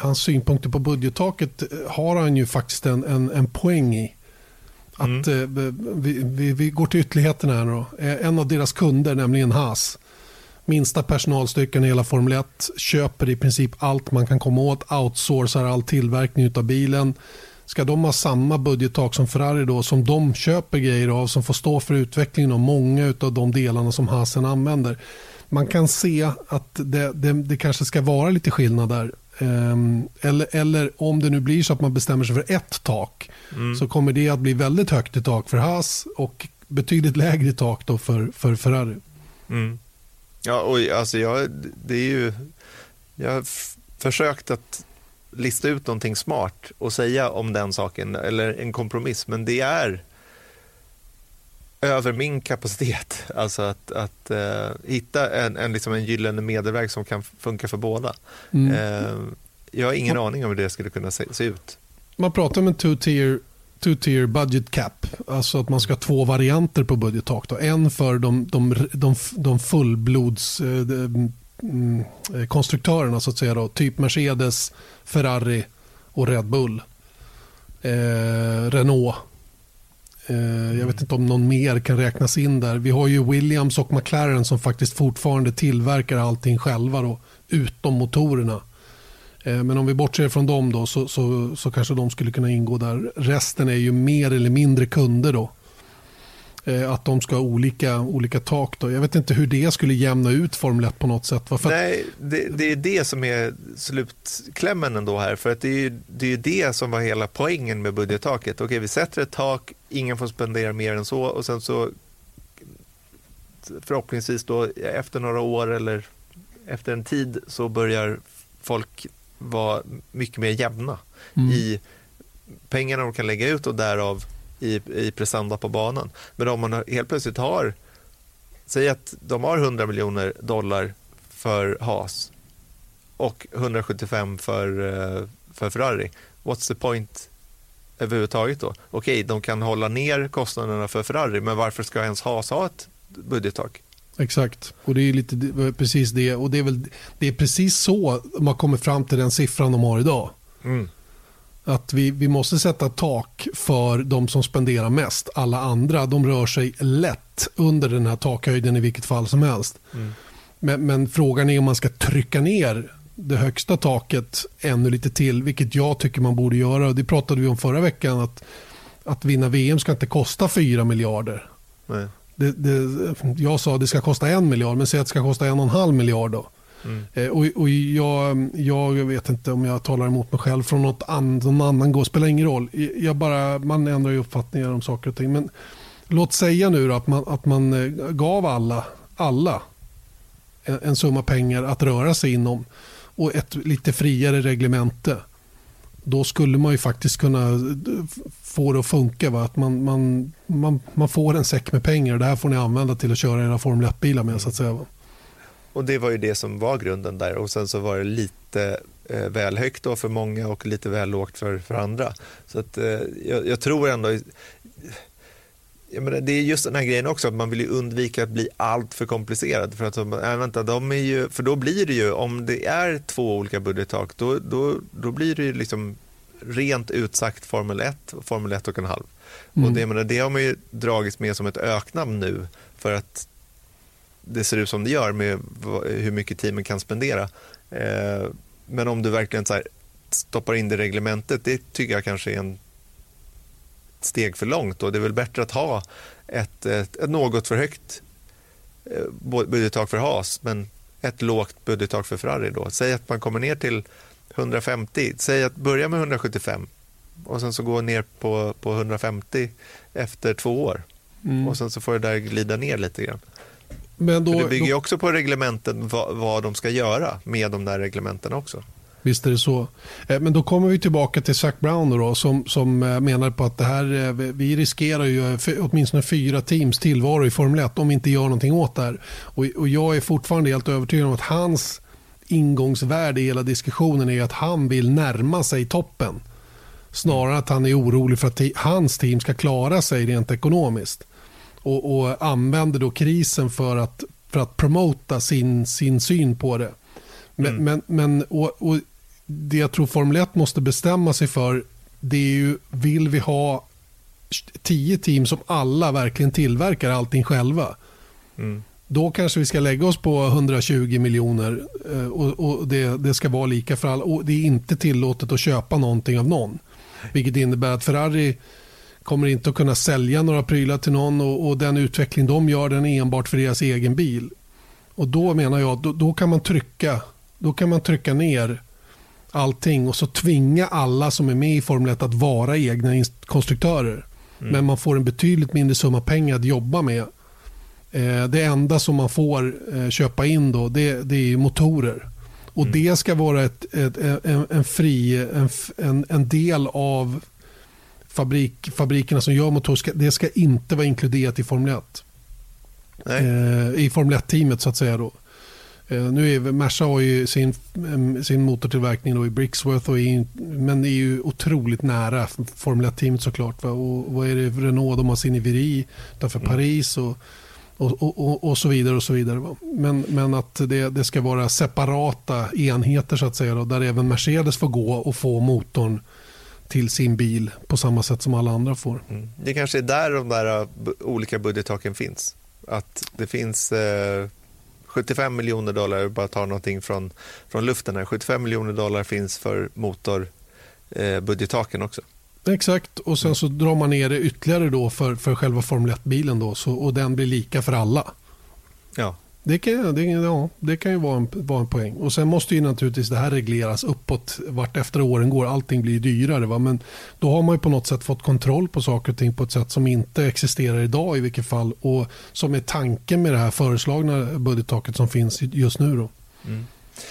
hans synpunkter på budgettaket har han ju faktiskt en, en, en poäng i. Att, mm. vi, vi, vi, går till ytterligheterna här. Då. En av deras kunder, nämligen Haas, minsta personalstyrkan i hela Formel 1, köper i princip allt man kan komma åt, outsourcar all tillverkning av bilen. Ska de ha samma budgettak som Ferrari då, som de köper grejer av, som får stå för utvecklingen av många av de delarna som Hasen använder. Man kan se att det, det, det kanske ska vara lite skillnad där. Um, eller, eller om det nu blir så att man bestämmer sig för ett tak mm. så kommer det att bli väldigt högt i tak för Haas och betydligt lägre tak då för, för Ferrari. Mm. Ja, och alltså jag, det är ju, jag har försökt att lista ut någonting smart och säga om den saken, eller en kompromiss, men det är över min kapacitet. Alltså att, att uh, hitta en, en, liksom en gyllene medelväg som kan funka för båda. Mm. Uh, jag har ingen aning om hur det skulle kunna se, se ut. Man pratar om en two-tier two-tier budget cap. Alltså att man ska ha två varianter på budgettak. Då. En för de, de, de, de fullblodskonstruktörerna, eh, mm, så att säga. Då. Typ Mercedes, Ferrari och Red Bull. Eh, Renault. Eh, jag vet inte om någon mer kan räknas in där. Vi har ju Williams och McLaren som faktiskt fortfarande tillverkar allting själva, då, utom motorerna. Eh, men om vi bortser från dem då, så, så, så, kanske de skulle kunna ingå där. Resten är ju mer eller mindre kunder. då. Eh, att de ska ha olika, olika tak. Då. Jag vet inte hur det skulle jämna ut Formel 1 på något sätt. Varför? Nej, det, det, är det som är slutklämmen ändå här. För att det är, det är det som var hela poängen med budgettaket. Okej, vi sätter ett tak, ingen får spendera mer än så och sen så förhoppningsvis då efter några år eller efter en tid så börjar folk vara mycket mer jämna mm. i pengarna de kan lägga ut och därav i, i prestanda på banan. Men om man helt plötsligt har, säg att de har 100 miljoner dollar för Haas och 175 för, eh, för Ferrari. What's the point överhuvudtaget då? Okej, okay, de kan hålla ner kostnaderna för Ferrari, men varför ska ens Haas ha ett budgettak? Exakt, och det är lite precis det. Och det är, väl, det är precis så man kommer fram till den siffran de har idag. Mm. Att vi, vi måste sätta tak för de som spenderar mest. Alla andra de rör sig lätt under den här takhöjden i vilket fall som helst. Mm. Men, men, frågan är om man ska trycka ner det högsta taket ännu lite till, vilket jag tycker man borde göra. Det pratade vi om förra veckan, att, att vinna VM ska inte kosta 4 miljarder. Nej. Det, det, jag sa att det ska kosta en miljard, men säg att det ska kosta en och en halv miljard. Då. Mm. Eh, och, och jag, jag vet inte om jag talar emot mig själv från något an, någon annan går, spelar ingen roll. Jag bara, man ändrar ju uppfattningar om saker och ting. Men låt säga nu att man, att man eh, gav alla, alla en, en summa pengar att röra sig inom och ett lite friare reglemente. Då skulle man ju faktiskt kunna få det att funka. Va? Att man, man, man, man får en säck med pengar och det här får ni använda till att köra era Formel 1-bilar med. Så att säga, va? Och det var ju det som var grunden där och sen så var det lite eh, väl högt då för många och lite väl lågt för, för andra. Så att, eh, jag, jag, tror ändå, jag menar, det är just den här grejen också att man vill undvika att bli allt för komplicerad. För, att, äh, vänta, de är ju, för då blir det ju, om det är två olika budgettak, då, då, då blir det ju liksom rent utsagt Formel 1 och Formel 1 och en halv. Mm. Och det, menar, det har man ju dragits med som ett öknamn nu för att det ser ut som det gör med hur mycket teamen kan spendera. Eh, men om du verkligen så här, stoppar in det i reglementet, det tycker jag kanske är en steg för långt. Och det är väl bättre att ha ett, ett, ett något för högt eh, budgettak för Haas, men ett lågt budgettak för Ferrari. Då. Säg att man kommer ner till 150, säg att börja med 175 och sen så gå ner på, på 150 efter två år. Mm. Och sen så får det där glida ner lite grann. Men då, För det bygger ju också på reglementen vad, vad de ska göra med de där reglementen också. Visst är det så. Eh, men då kommer vi tillbaka till Zac Brown då, som, som eh, menar på att det här, eh, vi riskerar ju åtminstone fyra teams tillvaro i Formel 1 om vi inte gör någonting åt det här. Och, och jag är fortfarande helt övertygad om att hans ingångsvärde i hela diskussionen är att han vill närma sig toppen. Snarare att han är orolig för att hans team ska klara sig rent ekonomiskt och, och använder då krisen för att, för att promota sin, sin syn på det. Men, mm. men, men och, och det jag tror Formel 1 måste bestämma sig för det är ju, vill vi ha tio team som alla verkligen tillverkar allting själva? Mm. Då kanske vi ska lägga oss på 120 miljoner eh, och, och det, det, ska vara lika för alla. Och det är inte tillåtet att köpa någonting av någon. Vilket innebär att Ferrari kommer inte att kunna sälja några prylar till någon och, och, den utveckling de gör den är enbart för deras egen bil. Och då menar jag då, då, kan man trycka då kan man trycka ner allting och så tvinga alla som är med i Formel 1 att vara egna konstruktörer. Mm. Men man får en betydligt mindre summa pengar att jobba med. Eh, det enda som man får eh, köpa in då det, det är motorer. Och mm. det ska vara ett, ett, en, en, fri, en, en del av fabrik, fabrikerna som gör motorer, det ska inte vara inkluderat i Formel 1. Eh, I Formel 1-teamet så att säga. Då. Nu är Merca har ju sin, sin motortillverkning då i Brixworth och i, men det är ju otroligt nära Formel 1-teamet såklart. Va? Och vad är det Renault, de har sin i Viry utanför mm. Paris och, och, och, och, så vidare. och så vidare. Men, men att det, det ska vara separata enheter så att säga då, där även Mercedes får gå och få motorn till sin bil på samma sätt som alla andra får. Mm. Det kanske är där de där eh, olika budgettaken finns. Att det finns eh, 75 miljoner dollar, jag bara tar någonting från, från luften här, 75 miljoner dollar finns för motorbudgettaken eh, också. Exakt, och sen så drar man ner det ytterligare då för, för själva Formel 1-bilen då, så, och den blir lika för alla. Ja. Det kan, det, ja, det kan ju vara en, vara en poäng. Och Sen måste ju naturligtvis det här regleras uppåt vart efter åren går. Allting blir dyrare. Va? Men då har man ju på något sätt fått kontroll på saker och ting på ett sätt som inte existerar idag i vilket fall. Och som är tanken med det här föreslagna budgettaket som finns just nu. Då. Mm.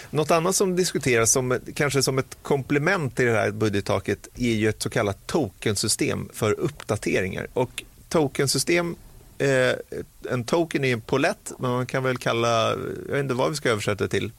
Något annat som diskuteras som, kanske som ett komplement till det här budgettaket är ju ett så kallat tokensystem för uppdateringar. Och tokensystem eh, en token är en polett, men man kan väl kalla, jag vet inte vad vi ska översätta till,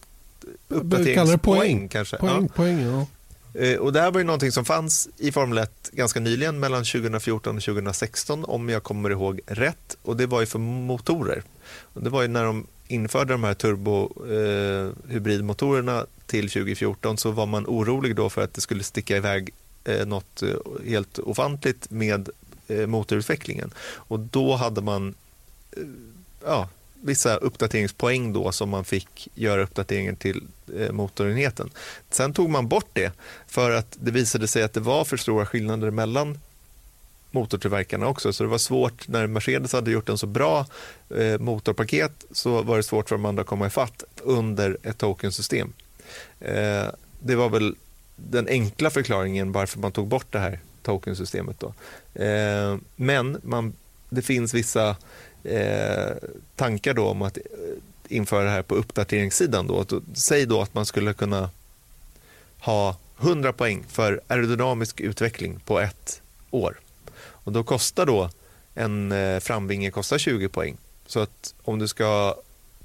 uppdateringspoäng kanske. Poäng, ja. poäng, ja. Eh, och det här var ju någonting som fanns i Formel 1 ganska nyligen, mellan 2014 och 2016, om jag kommer ihåg rätt. Och det var ju för motorer. Och det var ju när de införde de här turbohybridmotorerna eh, till 2014 så var man orolig då för att det skulle sticka iväg eh, något eh, helt ofantligt med Eh, motorutvecklingen. Och då hade man eh, ja, vissa uppdateringspoäng då som man fick göra uppdateringen till eh, motorenheten. Sen tog man bort det för att det visade sig att det var för stora skillnader mellan motortillverkarna också. Så det var svårt, när Mercedes hade gjort en så bra eh, motorpaket så var det svårt för de andra att komma ifatt under ett tokensystem. Eh, det var väl den enkla förklaringen varför man tog bort det här tokensystemet. Då. Eh, men man, det finns vissa eh, tankar då om att eh, införa det här på uppdateringssidan. Då. Säg då att man skulle kunna ha 100 poäng för aerodynamisk utveckling på ett år. Och då kostar då en eh, framvinge kostar 20 poäng. Så att om du ska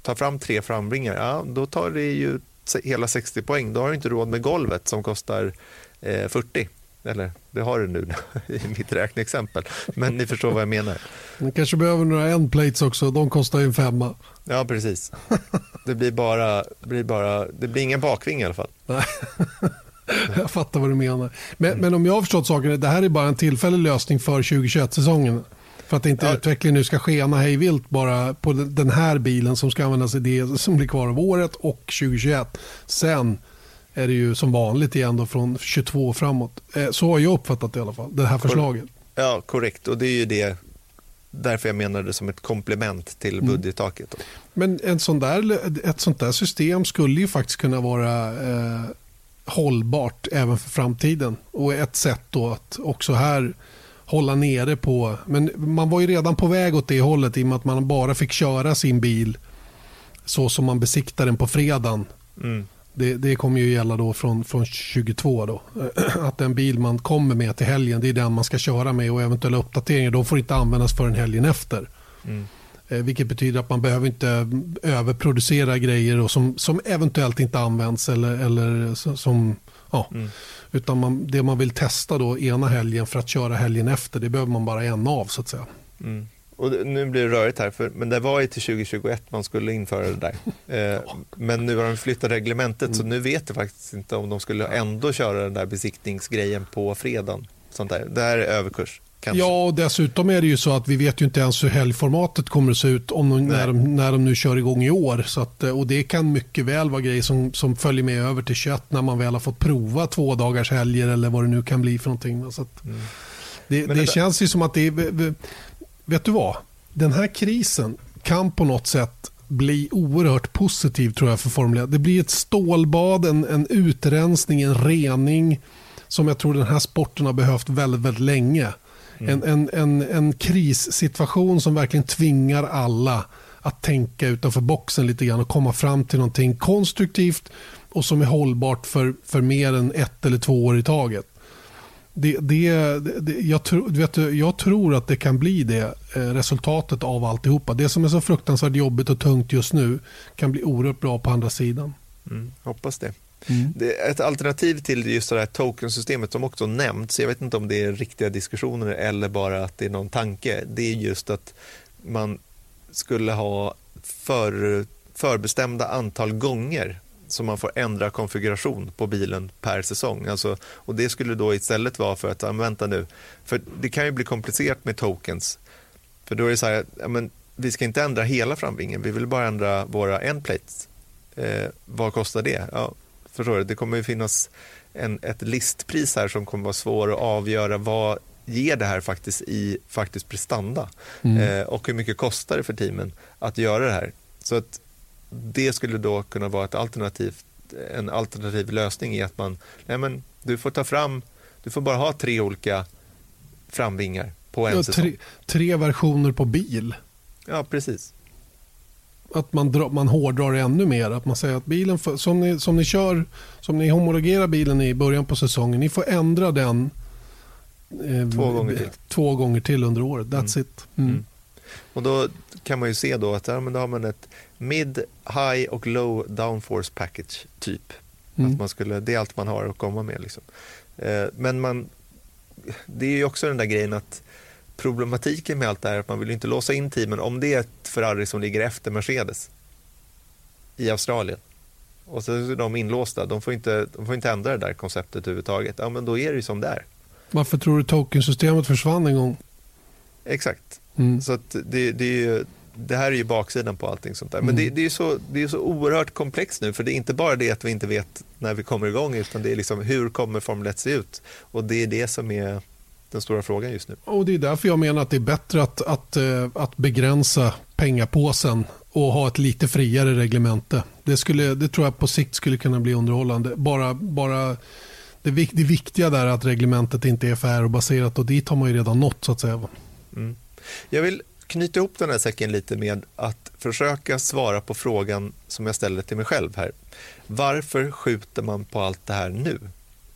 ta fram tre framvingar, ja, då tar det ju hela 60 poäng. Då har du inte råd med golvet som kostar eh, 40. Eller det har du nu i mitt räkneexempel. Men ni förstår vad jag menar. Du kanske behöver några endplates också. De kostar ju en femma. Ja, precis. Det blir bara, blir bara det blir ingen bakvinge i alla fall. jag fattar vad du menar. Men, mm. men om jag har förstått saken, det här är bara en tillfällig lösning för 2021-säsongen. För att inte ja. utvecklingen nu ska skena hejvilt bara på den här bilen som ska användas i det som blir kvar av året och 2021. Sen är det ju som vanligt igen då från 22 framåt. Eh, så har jag uppfattat det i alla fall, det här förslaget. Ja, korrekt. Och det är ju det därför jag menar det som ett komplement till mm. budgettaket. Mm. Men en sån där, ett sånt där system skulle ju faktiskt kunna vara eh, hållbart även för framtiden. Och ett sätt då att också här hålla nere på... Men man var ju redan på väg åt det hållet i och med att man bara fick köra sin bil så som man besiktar den på fredagen. Mm. Det, det kommer ju gälla då från, från 22 då. Att den bil man kommer med till helgen det är den man ska köra med och eventuella uppdateringar de får inte användas förrän helgen efter. Mm. Eh, vilket betyder att man behöver inte överproducera grejer och som, som eventuellt inte används eller, eller som Ja, mm. Utan man, det man vill testa då ena helgen för att köra helgen efter, det behöver man bara en av så att säga. Mm. Och nu blir det rörigt här, för, men det var ju till 2021 man skulle införa det där. Eh, men nu har de flyttat reglementet mm. så nu vet jag faktiskt inte om de skulle ändå köra den där besiktningsgrejen på fredagen. Sånt där. Det här är överkurs. Kanske. Ja, och dessutom är det ju så att vi vet ju inte ens hur helgformatet kommer att se ut om de, när, de, när de nu kör igång i år. Så att, och det kan mycket väl vara grejer som, som följer med över till kött när man väl har fått prova två dagars helger eller vad det nu kan bli för någonting. Så att, mm. Det, det, det känns ju som att det är vet du vad? Den här krisen kan på något sätt bli oerhört positiv tror jag för Formel 1. Det blir ett stålbad, en, en utrensning, en rening som jag tror den här sporten har behövt väldigt, väldigt länge. Mm. En, en, en, en krissituation som verkligen tvingar alla att tänka utanför boxen lite grann och komma fram till någonting konstruktivt och som är hållbart för, för mer än ett eller två år i taget. Det, det, det, jag, tro, vet du, jag tror att det kan bli det eh, resultatet av alltihopa. Det som är så fruktansvärt jobbigt och tungt just nu kan bli oerhört bra på andra sidan. Mm, hoppas det. Mm. det. Ett alternativ till just det här tokensystemet som också nämnts, jag vet inte om det är riktiga diskussioner eller bara att det är någon tanke, det är just att man skulle ha för, förbestämda antal gånger som man får ändra konfiguration på bilen per säsong. Alltså, och Det skulle då istället vara för att, ja, vänta nu, för det kan ju bli komplicerat med tokens. För då är det så här, ja, men vi ska inte ändra hela framvingen, vi vill bara ändra våra endplates. Eh, vad kostar det? Ja, förstår du? Det kommer ju finnas en, ett listpris här som kommer vara svår att avgöra vad ger det här faktiskt i faktisk prestanda mm. eh, och hur mycket kostar det för teamen att göra det här. Så att det skulle då kunna vara ett alternativ, en alternativ lösning i att man, nej men du får ta fram, du får bara ha tre olika framvingar på en ja, säsong. Tre, tre versioner på bil. Ja, precis. Att man, dra, man hårdrar ännu mer. Att man säger att bilen, för, som, ni, som ni kör, som ni homologerar bilen i början på säsongen, ni får ändra den eh, två, gånger till. två gånger till under året. That's mm. it. Mm. Mm. Och då kan man ju se då att ja, men då har man ett mid, high och low downforce package typ. Mm. Att man skulle, det är allt man har att komma med. Liksom. Eh, men man, det är ju också den där grejen att problematiken med allt det här är att man vill inte låsa in teamen om det är ett Ferrari som ligger efter Mercedes i Australien. Och så är de inlåsta, de får inte, de får inte ändra det där konceptet överhuvudtaget. Ja, men då är det ju som det är. Varför tror du tokensystemet försvann en gång? Exakt. Mm. Så det, det, är ju, det här är ju baksidan på allting sånt där. Men mm. det, det, är så, det är så oerhört komplext nu, för det är inte bara det att vi inte vet när vi kommer igång, utan det är liksom hur kommer Formel 1 se ut? Och det är det som är den stora frågan just nu. Och Det är därför jag menar att det är bättre att, att, eh, att begränsa pengapåsen och ha ett lite friare reglemente. Det, skulle, det tror jag på sikt skulle kunna bli underhållande. Bara, bara det, det viktiga där är att reglementet inte är för baserat och dit har man ju redan nått så att säga. Mm. Jag vill knyta ihop den här säcken lite med att försöka svara på frågan som jag ställer till mig själv här. Varför skjuter man på allt det här nu?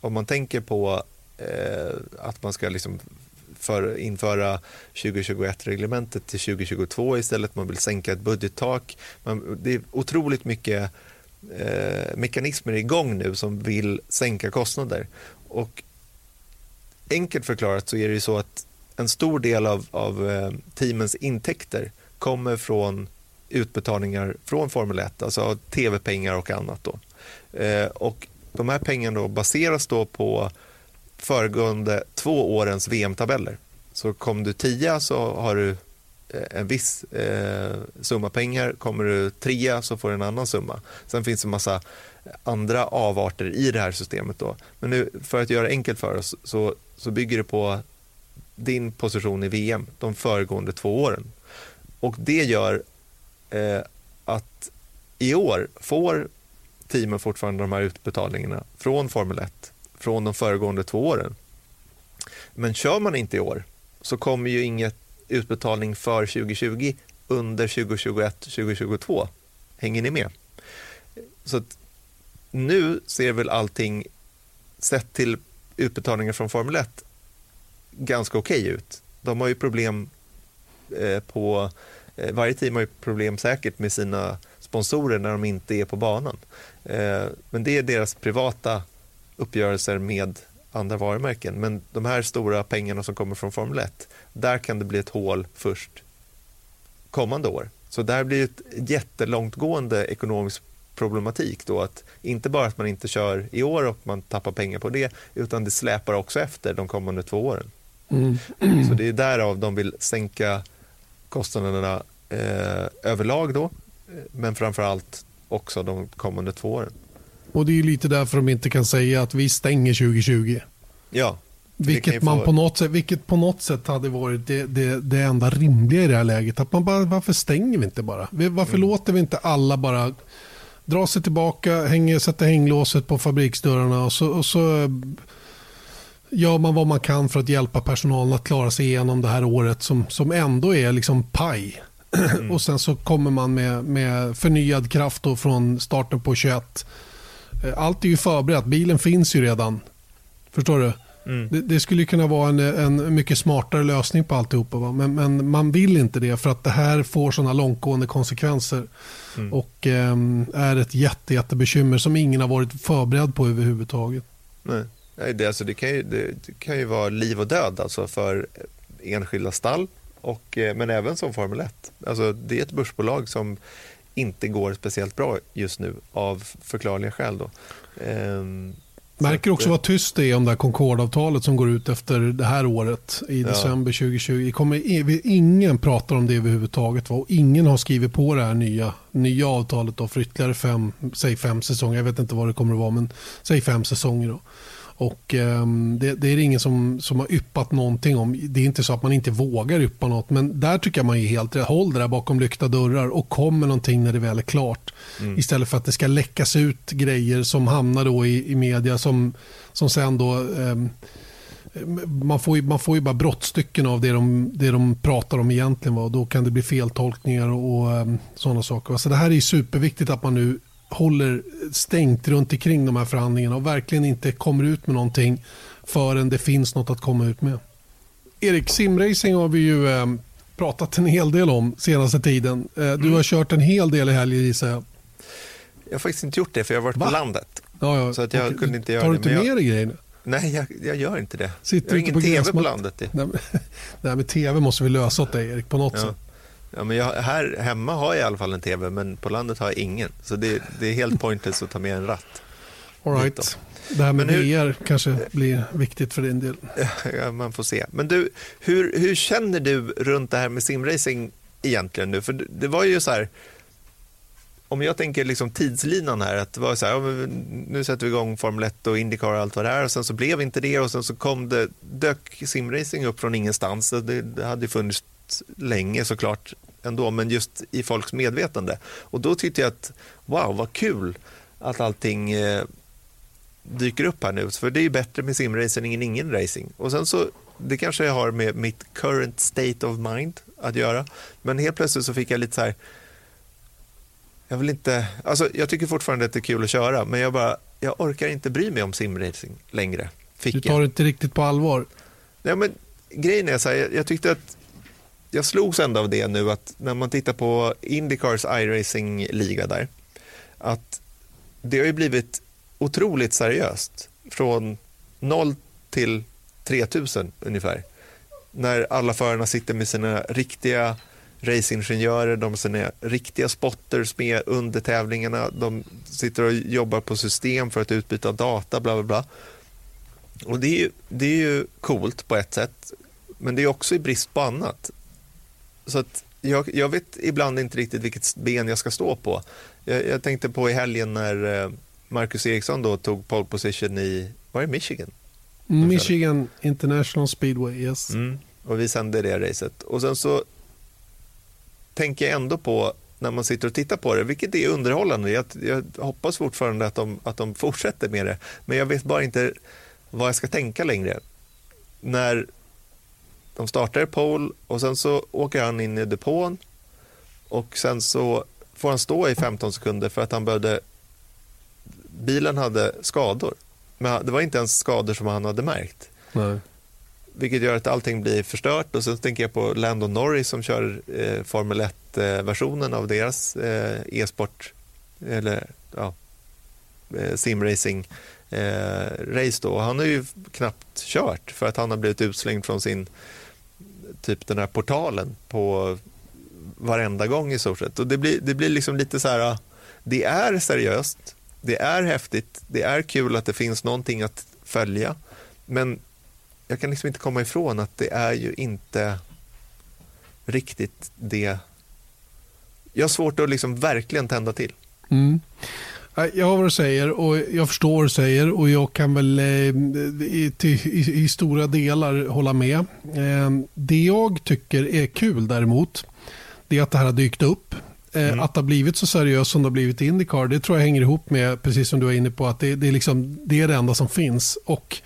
Om man tänker på eh, att man ska liksom för, införa 2021-reglementet till 2022 istället, man vill sänka ett budgettak. Man, det är otroligt mycket eh, mekanismer igång nu som vill sänka kostnader. Och enkelt förklarat så är det ju så att en stor del av, av eh, teamens intäkter kommer från utbetalningar från Formel 1, alltså tv-pengar och annat. Då. Eh, och de här pengarna då baseras då på föregående två årens VM-tabeller. Så kom du tia så har du eh, en viss eh, summa pengar. Kommer du trea så får du en annan summa. Sen finns det en massa andra avarter i det här systemet. Då. Men nu, för att göra det enkelt för oss så, så bygger det på din position i VM de föregående två åren. Och det gör eh, att i år får teamen fortfarande de här utbetalningarna från Formel 1 från de föregående två åren. Men kör man inte i år så kommer ju inget utbetalning för 2020 under 2021-2022. Hänger ni med? Så nu ser väl allting, sett till utbetalningar från Formel 1, ganska okej okay ut. De har ju problem eh, på, eh, varje team har ju problem säkert med sina sponsorer när de inte är på banan. Eh, men det är deras privata uppgörelser med andra varumärken. Men de här stora pengarna som kommer från Formel 1, där kan det bli ett hål först kommande år. Så där blir ett jättelångtgående ekonomisk problematik då att inte bara att man inte kör i år och man tappar pengar på det utan det släpar också efter de kommande två åren. Mm. Så det är därav de vill sänka kostnaderna eh, överlag då men framför allt också de kommande två åren. Och det är lite därför de inte kan säga att vi stänger 2020. Ja. Vilket, man få... på något sätt, vilket på något sätt hade varit det, det, det enda rimliga i det här läget. Att man bara, varför stänger vi inte bara? Varför mm. låter vi inte alla bara dra sig tillbaka, hänger, sätta hänglåset på fabriksdörrarna och så, och så gör man vad man kan för att hjälpa personalen att klara sig igenom det här året som, som ändå är liksom paj. Mm. och sen så kommer man med, med förnyad kraft från starten på 21 Eh, allt är ju förberett. Bilen finns ju redan. Förstår du? Mm. Det, det, skulle kunna vara en, en mycket smartare lösning på alltihopa. Va? Men, men man vill inte det för att det här får sådana långtgående konsekvenser. Mm. Och eh, är ett jätte, jättebekymmer som ingen har varit förberedd på överhuvudtaget. Nej. Det, alltså, det, kan ju, det, det, kan ju vara liv och död alltså för enskilda stall, och, eh, men även som Formel 1. Alltså, det är ett börsbolag som inte går speciellt bra just nu av förklarliga skäl. Då. Ehm, Märker också vad tyst det är om det här Concorde-avtalet som går ut efter det här året i december 2020. Det kommer, ingen pratar om det överhuvudtaget och ingen har skrivit på det här nya, nya avtalet då för ytterligare fem, säg fem säsonger. Jag vet inte vad det kommer att vara men säg fem säsonger. Då. Och eh, det, det, är ingen som, som har yppat någonting om. Det är inte så att man inte vågar yppa något. Men där tycker jag man är helt rätt. Håll det där bakom lyckta dörrar och kom med någonting när det väl är klart. Mm. Istället för att det ska läckas ut grejer som hamnar då i, i media som, som sen då eh, man får, ju, man får ju bara brottstycken av det de, det de pratar om egentligen. Va? Då kan det bli feltolkningar och, och um, sådana saker. Så det här är superviktigt att man nu håller stängt runt omkring de här förhandlingarna och verkligen inte kommer ut med någonting förrän det finns något att komma ut med. Erik, simracing har vi ju eh, pratat en hel del om senaste tiden. Eh, du mm. har kört en hel del i helgen gissar jag. Jag har faktiskt inte gjort det för jag har varit Va? på landet. Ja, ja. Så att jag och, kunde inte göra tar du inte med dig grejerna? Nej, jag, jag, gör inte det. Sitter jag har ingen på tv på landet. Nej, men, nej, men tv måste vi lösa åt dig Erik på något ja. sätt. Ja, men jag, här hemma har jag i alla fall en tv, men på landet har jag ingen. Så det, det är helt pointless att ta med en ratt. All right. Det här med hur, VR kanske blir viktigt för din del. Ja, man får se. Men du, hur, hur känner du runt det här med simracing egentligen nu? För det var ju så här, om jag tänker liksom tidslinan här, att det var så här, ja, nu sätter vi igång Formel 1 och Indycar och allt vad det är och sen så blev inte det och sen så kom det, dök simracing upp från ingenstans. Det, det hade funnits länge såklart ändå, men just i folks medvetande. Och då tyckte jag att wow, vad kul att allting eh, dyker upp här nu. För det är ju bättre med simracing än ingen racing. Och sen så, det kanske jag har med mitt current state of mind att göra. Men helt plötsligt så fick jag lite så här, jag vill inte, alltså jag tycker fortfarande att det är kul att köra, men jag bara, jag orkar inte bry mig om simracing längre. Fick du tar det inte riktigt på allvar? Nej, men grejen är så här, jag, jag tyckte att jag slogs ändå av det nu att när man tittar på Indycars iRacing-liga där, att det har ju blivit otroligt seriöst från 0 till 3000 ungefär. När alla förarna sitter med sina riktiga racingingenjörer, de har sina riktiga spotters med under tävlingarna, de sitter och jobbar på system för att utbyta data, bla bla bla. Och det är ju, det är ju coolt på ett sätt, men det är också i brist på annat. Så att jag, jag vet ibland inte riktigt vilket ben jag ska stå på. Jag, jag tänkte på i helgen när eh, Marcus Eriksson då tog pole position i, var det Michigan? Michigan International Speedway, yes. Mm. Och vi sände det racet. Och sen så tänker jag ändå på när man sitter och tittar på det, vilket är underhållande. Jag, jag hoppas fortfarande att de, att de fortsätter med det, men jag vet bara inte vad jag ska tänka längre. När de startar i pole och sen så åker han in i depån och sen så får han stå i 15 sekunder för att han behövde bilen hade skador. Men det var inte ens skador som han hade märkt. Nej. Vilket gör att allting blir förstört. Och sen tänker jag på Lando Norris som kör eh, Formel 1-versionen av deras eh, e-sport, eller ja, eh, simracing eh, race då. Han har ju knappt kört för att han har blivit utslängd från sin typ den här portalen på varenda gång i stort sett. Och det blir, det blir liksom lite så här, det är seriöst, det är häftigt, det är kul att det finns någonting att följa, men jag kan liksom inte komma ifrån att det är ju inte riktigt det. Jag har svårt att liksom verkligen tända till. Mm. Jag har vad du säger och jag förstår vad du säger och jag kan väl eh, i, i, i, stora delar hålla med. Eh, det jag tycker är kul däremot det är att det här har dykt upp. Eh, mm. Att det har blivit så seriöst som det har blivit i Indycar det tror jag hänger ihop med, precis som du är inne på, att det, det, är, liksom, det är det enda som finns. Och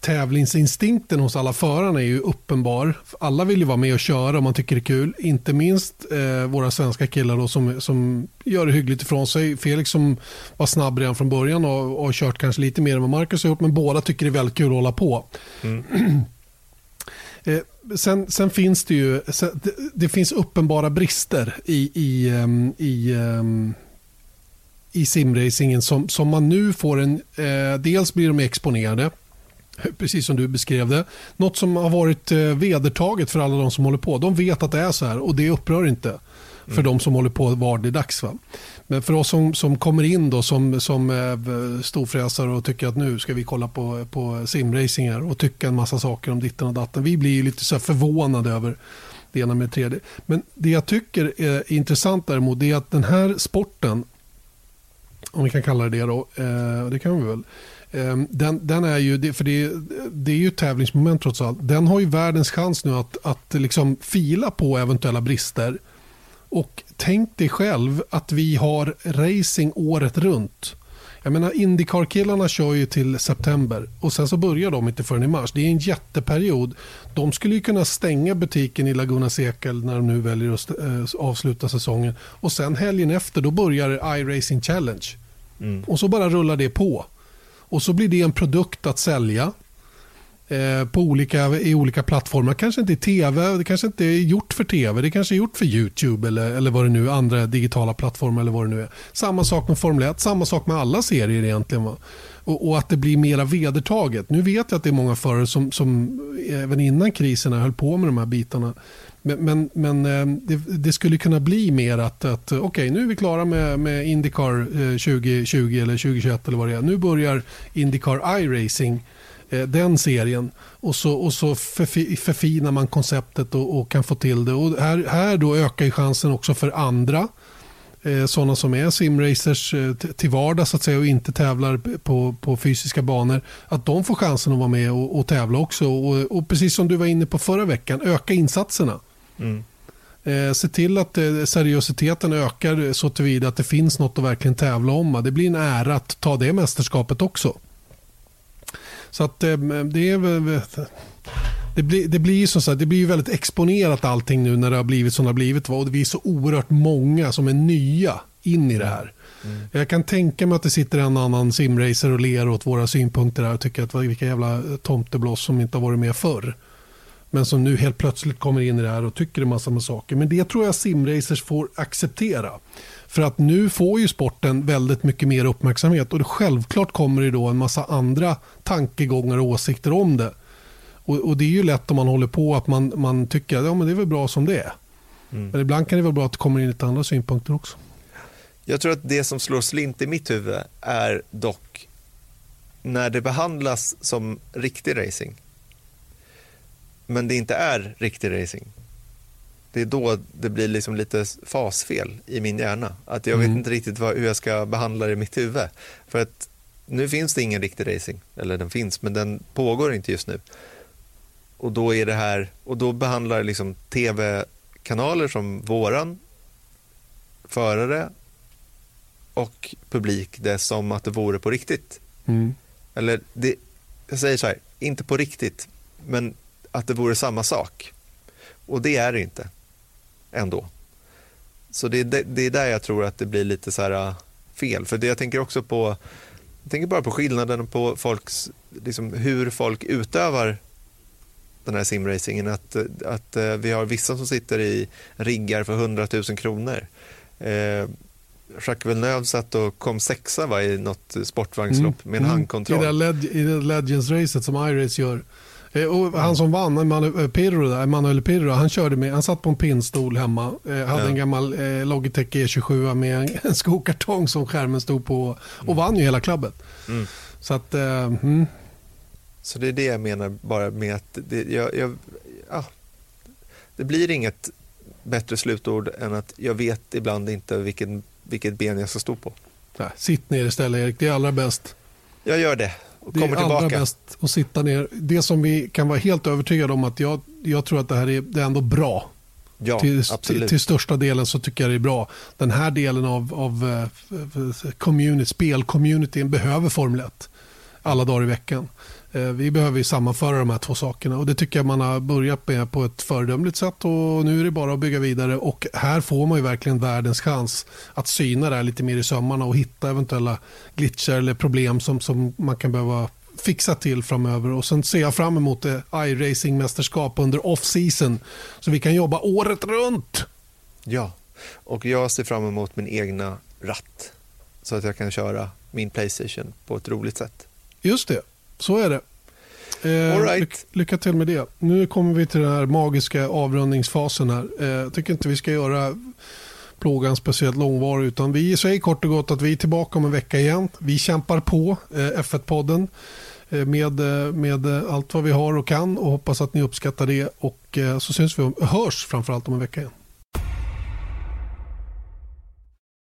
tävlingsinstinkten hos alla förarna är ju uppenbar. Alla vill ju vara med och köra om man tycker det är kul. Inte minst eh, våra svenska killar då, som, som gör det hyggligt ifrån sig. Felix som var snabb redan från början och har kört kanske lite mer än vad Marcus har gjort. Men båda tycker det är väldigt kul att hålla på. Mm. eh, sen, sen, finns det ju sen, det, det, finns uppenbara brister i, i, um, i um, i simracingen som, som man nu får en... Eh, dels blir de exponerade, precis som du beskrev det. Något som har varit eh, vedertaget för alla de som håller på. De vet att det är så här och det upprör inte för mm. de som håller på vardagligdags. Va? Men för oss som, som kommer in då som, som eh, storfräsare och tycker att nu ska vi kolla på, på simracingar och tycka en massa saker om ditten och datten. Vi blir lite så förvånade över det ena med det tredje. Men det jag tycker är intressant däremot är att den här sporten om vi kan kalla det det då, eh, det kan vi väl. Eh, den, den, är ju, för det, det är ju tävlingsmoment trots allt. Den har ju världens chans nu att, att liksom fila på eventuella brister. Och tänk dig själv att vi har racing året runt. Jag menar Indycar-killarna kör ju till september och sen så börjar de inte förrän i mars. Det är en jätteperiod. De skulle ju kunna stänga butiken i Laguna Seca när de nu väljer att eh, avsluta säsongen. Och sen helgen efter då börjar iRacing Challenge. Mm. Och så bara rullar det på. Och så blir det en produkt att sälja eh, på olika, i olika plattformar. Kanske inte i tv, det kanske inte är gjort för tv, det kanske är gjort för YouTube eller, eller vad det nu är, andra digitala plattformar eller vad det nu är. Samma sak med Formel 1, samma sak med alla serier egentligen. Va? Och, och, att det blir mera vedertaget. Nu vet jag att det är många förare som, som eh, även innan kriserna höll på med de här bitarna. Men, men, men eh, det, det, skulle kunna bli mer att, att eh, okej okay, nu är vi klara med, med Indycar eh, 2020 eller 2021 eller vad det är. Nu börjar Indycar iRacing den serien. Och så, och så förfinar man konceptet och, och, kan få till det. Och här, här då ökar ju chansen också för andra. Sådana som är simracers till vardags så att säga, och inte tävlar på, på fysiska banor. Att de får chansen att vara med och, och tävla också. Och, och, precis som du var inne på förra veckan, öka insatserna. Mm. Eh, se till att eh, seriositeten ökar så tillvida att det finns något att verkligen tävla om. Det blir en ära att ta det mästerskapet också. Så att eh, det är det blir, det blir som sagt, det blir väldigt exponerat allting nu när det har blivit som det har blivit. Och vi är så oerhört många som är nya in i det här. Mm. Jag kan tänka mig att det sitter en annan simracer och ler åt våra synpunkter här och tycker att vilka jävla tomteblås som inte har varit med förr. Men som nu helt plötsligt kommer in i det här och tycker en massa saker. Men det tror jag simracers får acceptera. För att nu får ju sporten väldigt mycket mer uppmärksamhet och det självklart kommer det då en massa andra tankegångar och åsikter om det. Och, och det är ju lätt om man håller på att man, man tycker att ja, men det är väl bra som det är. Mm. Men ibland kan det vara bra att det kommer in lite andra synpunkter också. Jag tror att det som slår slint i mitt huvud är dock när det behandlas som riktig racing men det inte är riktig racing det är då det blir liksom lite fasfel i min hjärna. Att jag mm. vet inte riktigt vad, hur jag ska behandla det i mitt huvud. För att nu finns det ingen riktig racing, eller den finns, men den pågår inte just nu. Och då är det här, och då behandlar liksom tv-kanaler som våran, förare och publik det som att det vore på riktigt. Mm. Eller, det, jag säger så här, inte på riktigt, men att det vore samma sak. Och det är det inte ändå. Så det, det, det är där jag tror att det blir lite så här äh, fel. För det, jag tänker också på, jag tänker bara på skillnaden på folks, liksom hur folk utövar den här simracingen. Att, att äh, vi har vissa som sitter i riggar för 100 000 kronor. Eh, Jacques Villeneuve satt och kom sexa va, i något sportvagnslopp mm. med en mm. handkontroll. I det, Leg I det Legends-racet som Iris gör och han som vann, Emanuel eh, Pirro, Emanuel Pirro, han, körde med, han satt på en pinnstol hemma. Eh, hade ja. en gammal eh, Logitech E27 med en, en skokartong som skärmen stod på. Och mm. vann ju hela klubbet. Mm. Så att... Eh, mm. Så det är det jag menar bara med att det, jag, jag, ja, det blir inget bättre slutord än att jag vet ibland inte vilken, vilket ben jag ska stå på. Nej, sitt ner istället Erik, det är allra bäst. Jag gör det det är allra bäst att sitta ner. Det som vi kan vara helt övertygade om att jag, jag tror att det här är, det är ändå bra. Ja, till, till, till, största delen så tycker jag det är bra. Den här delen av, av uh, community, spelcommunityn behöver Formel 1 alla dagar i veckan. Eh, vi behöver sammanföra de här två sakerna. Och det tycker jag man har börjat med på ett föredömligt sätt. Och nu är det bara att bygga vidare. Och här får man ju verkligen världens chans att syna det här lite mer i sömmarna och hitta eventuella glitcher eller problem som, som man kan behöva fixa till framöver. Och sen ser jag fram emot iRacing-mästerskap under off-season. Så vi kan jobba året runt. Ja, och jag ser fram emot min egna ratt så att jag kan köra min Playstation på ett roligt sätt. Just det, så är det. Eh, right. lyck, lycka till med det. Nu kommer vi till den här magiska avrundningsfasen här. Eh, jag tycker inte vi ska göra plågan speciellt långvarig utan vi säger kort och gott att vi är tillbaka om en vecka igen. Vi kämpar på eh, F1-podden eh, med, eh, med allt vad vi har och kan och hoppas att ni uppskattar det och så syns vi hörs framförallt om en vecka igen.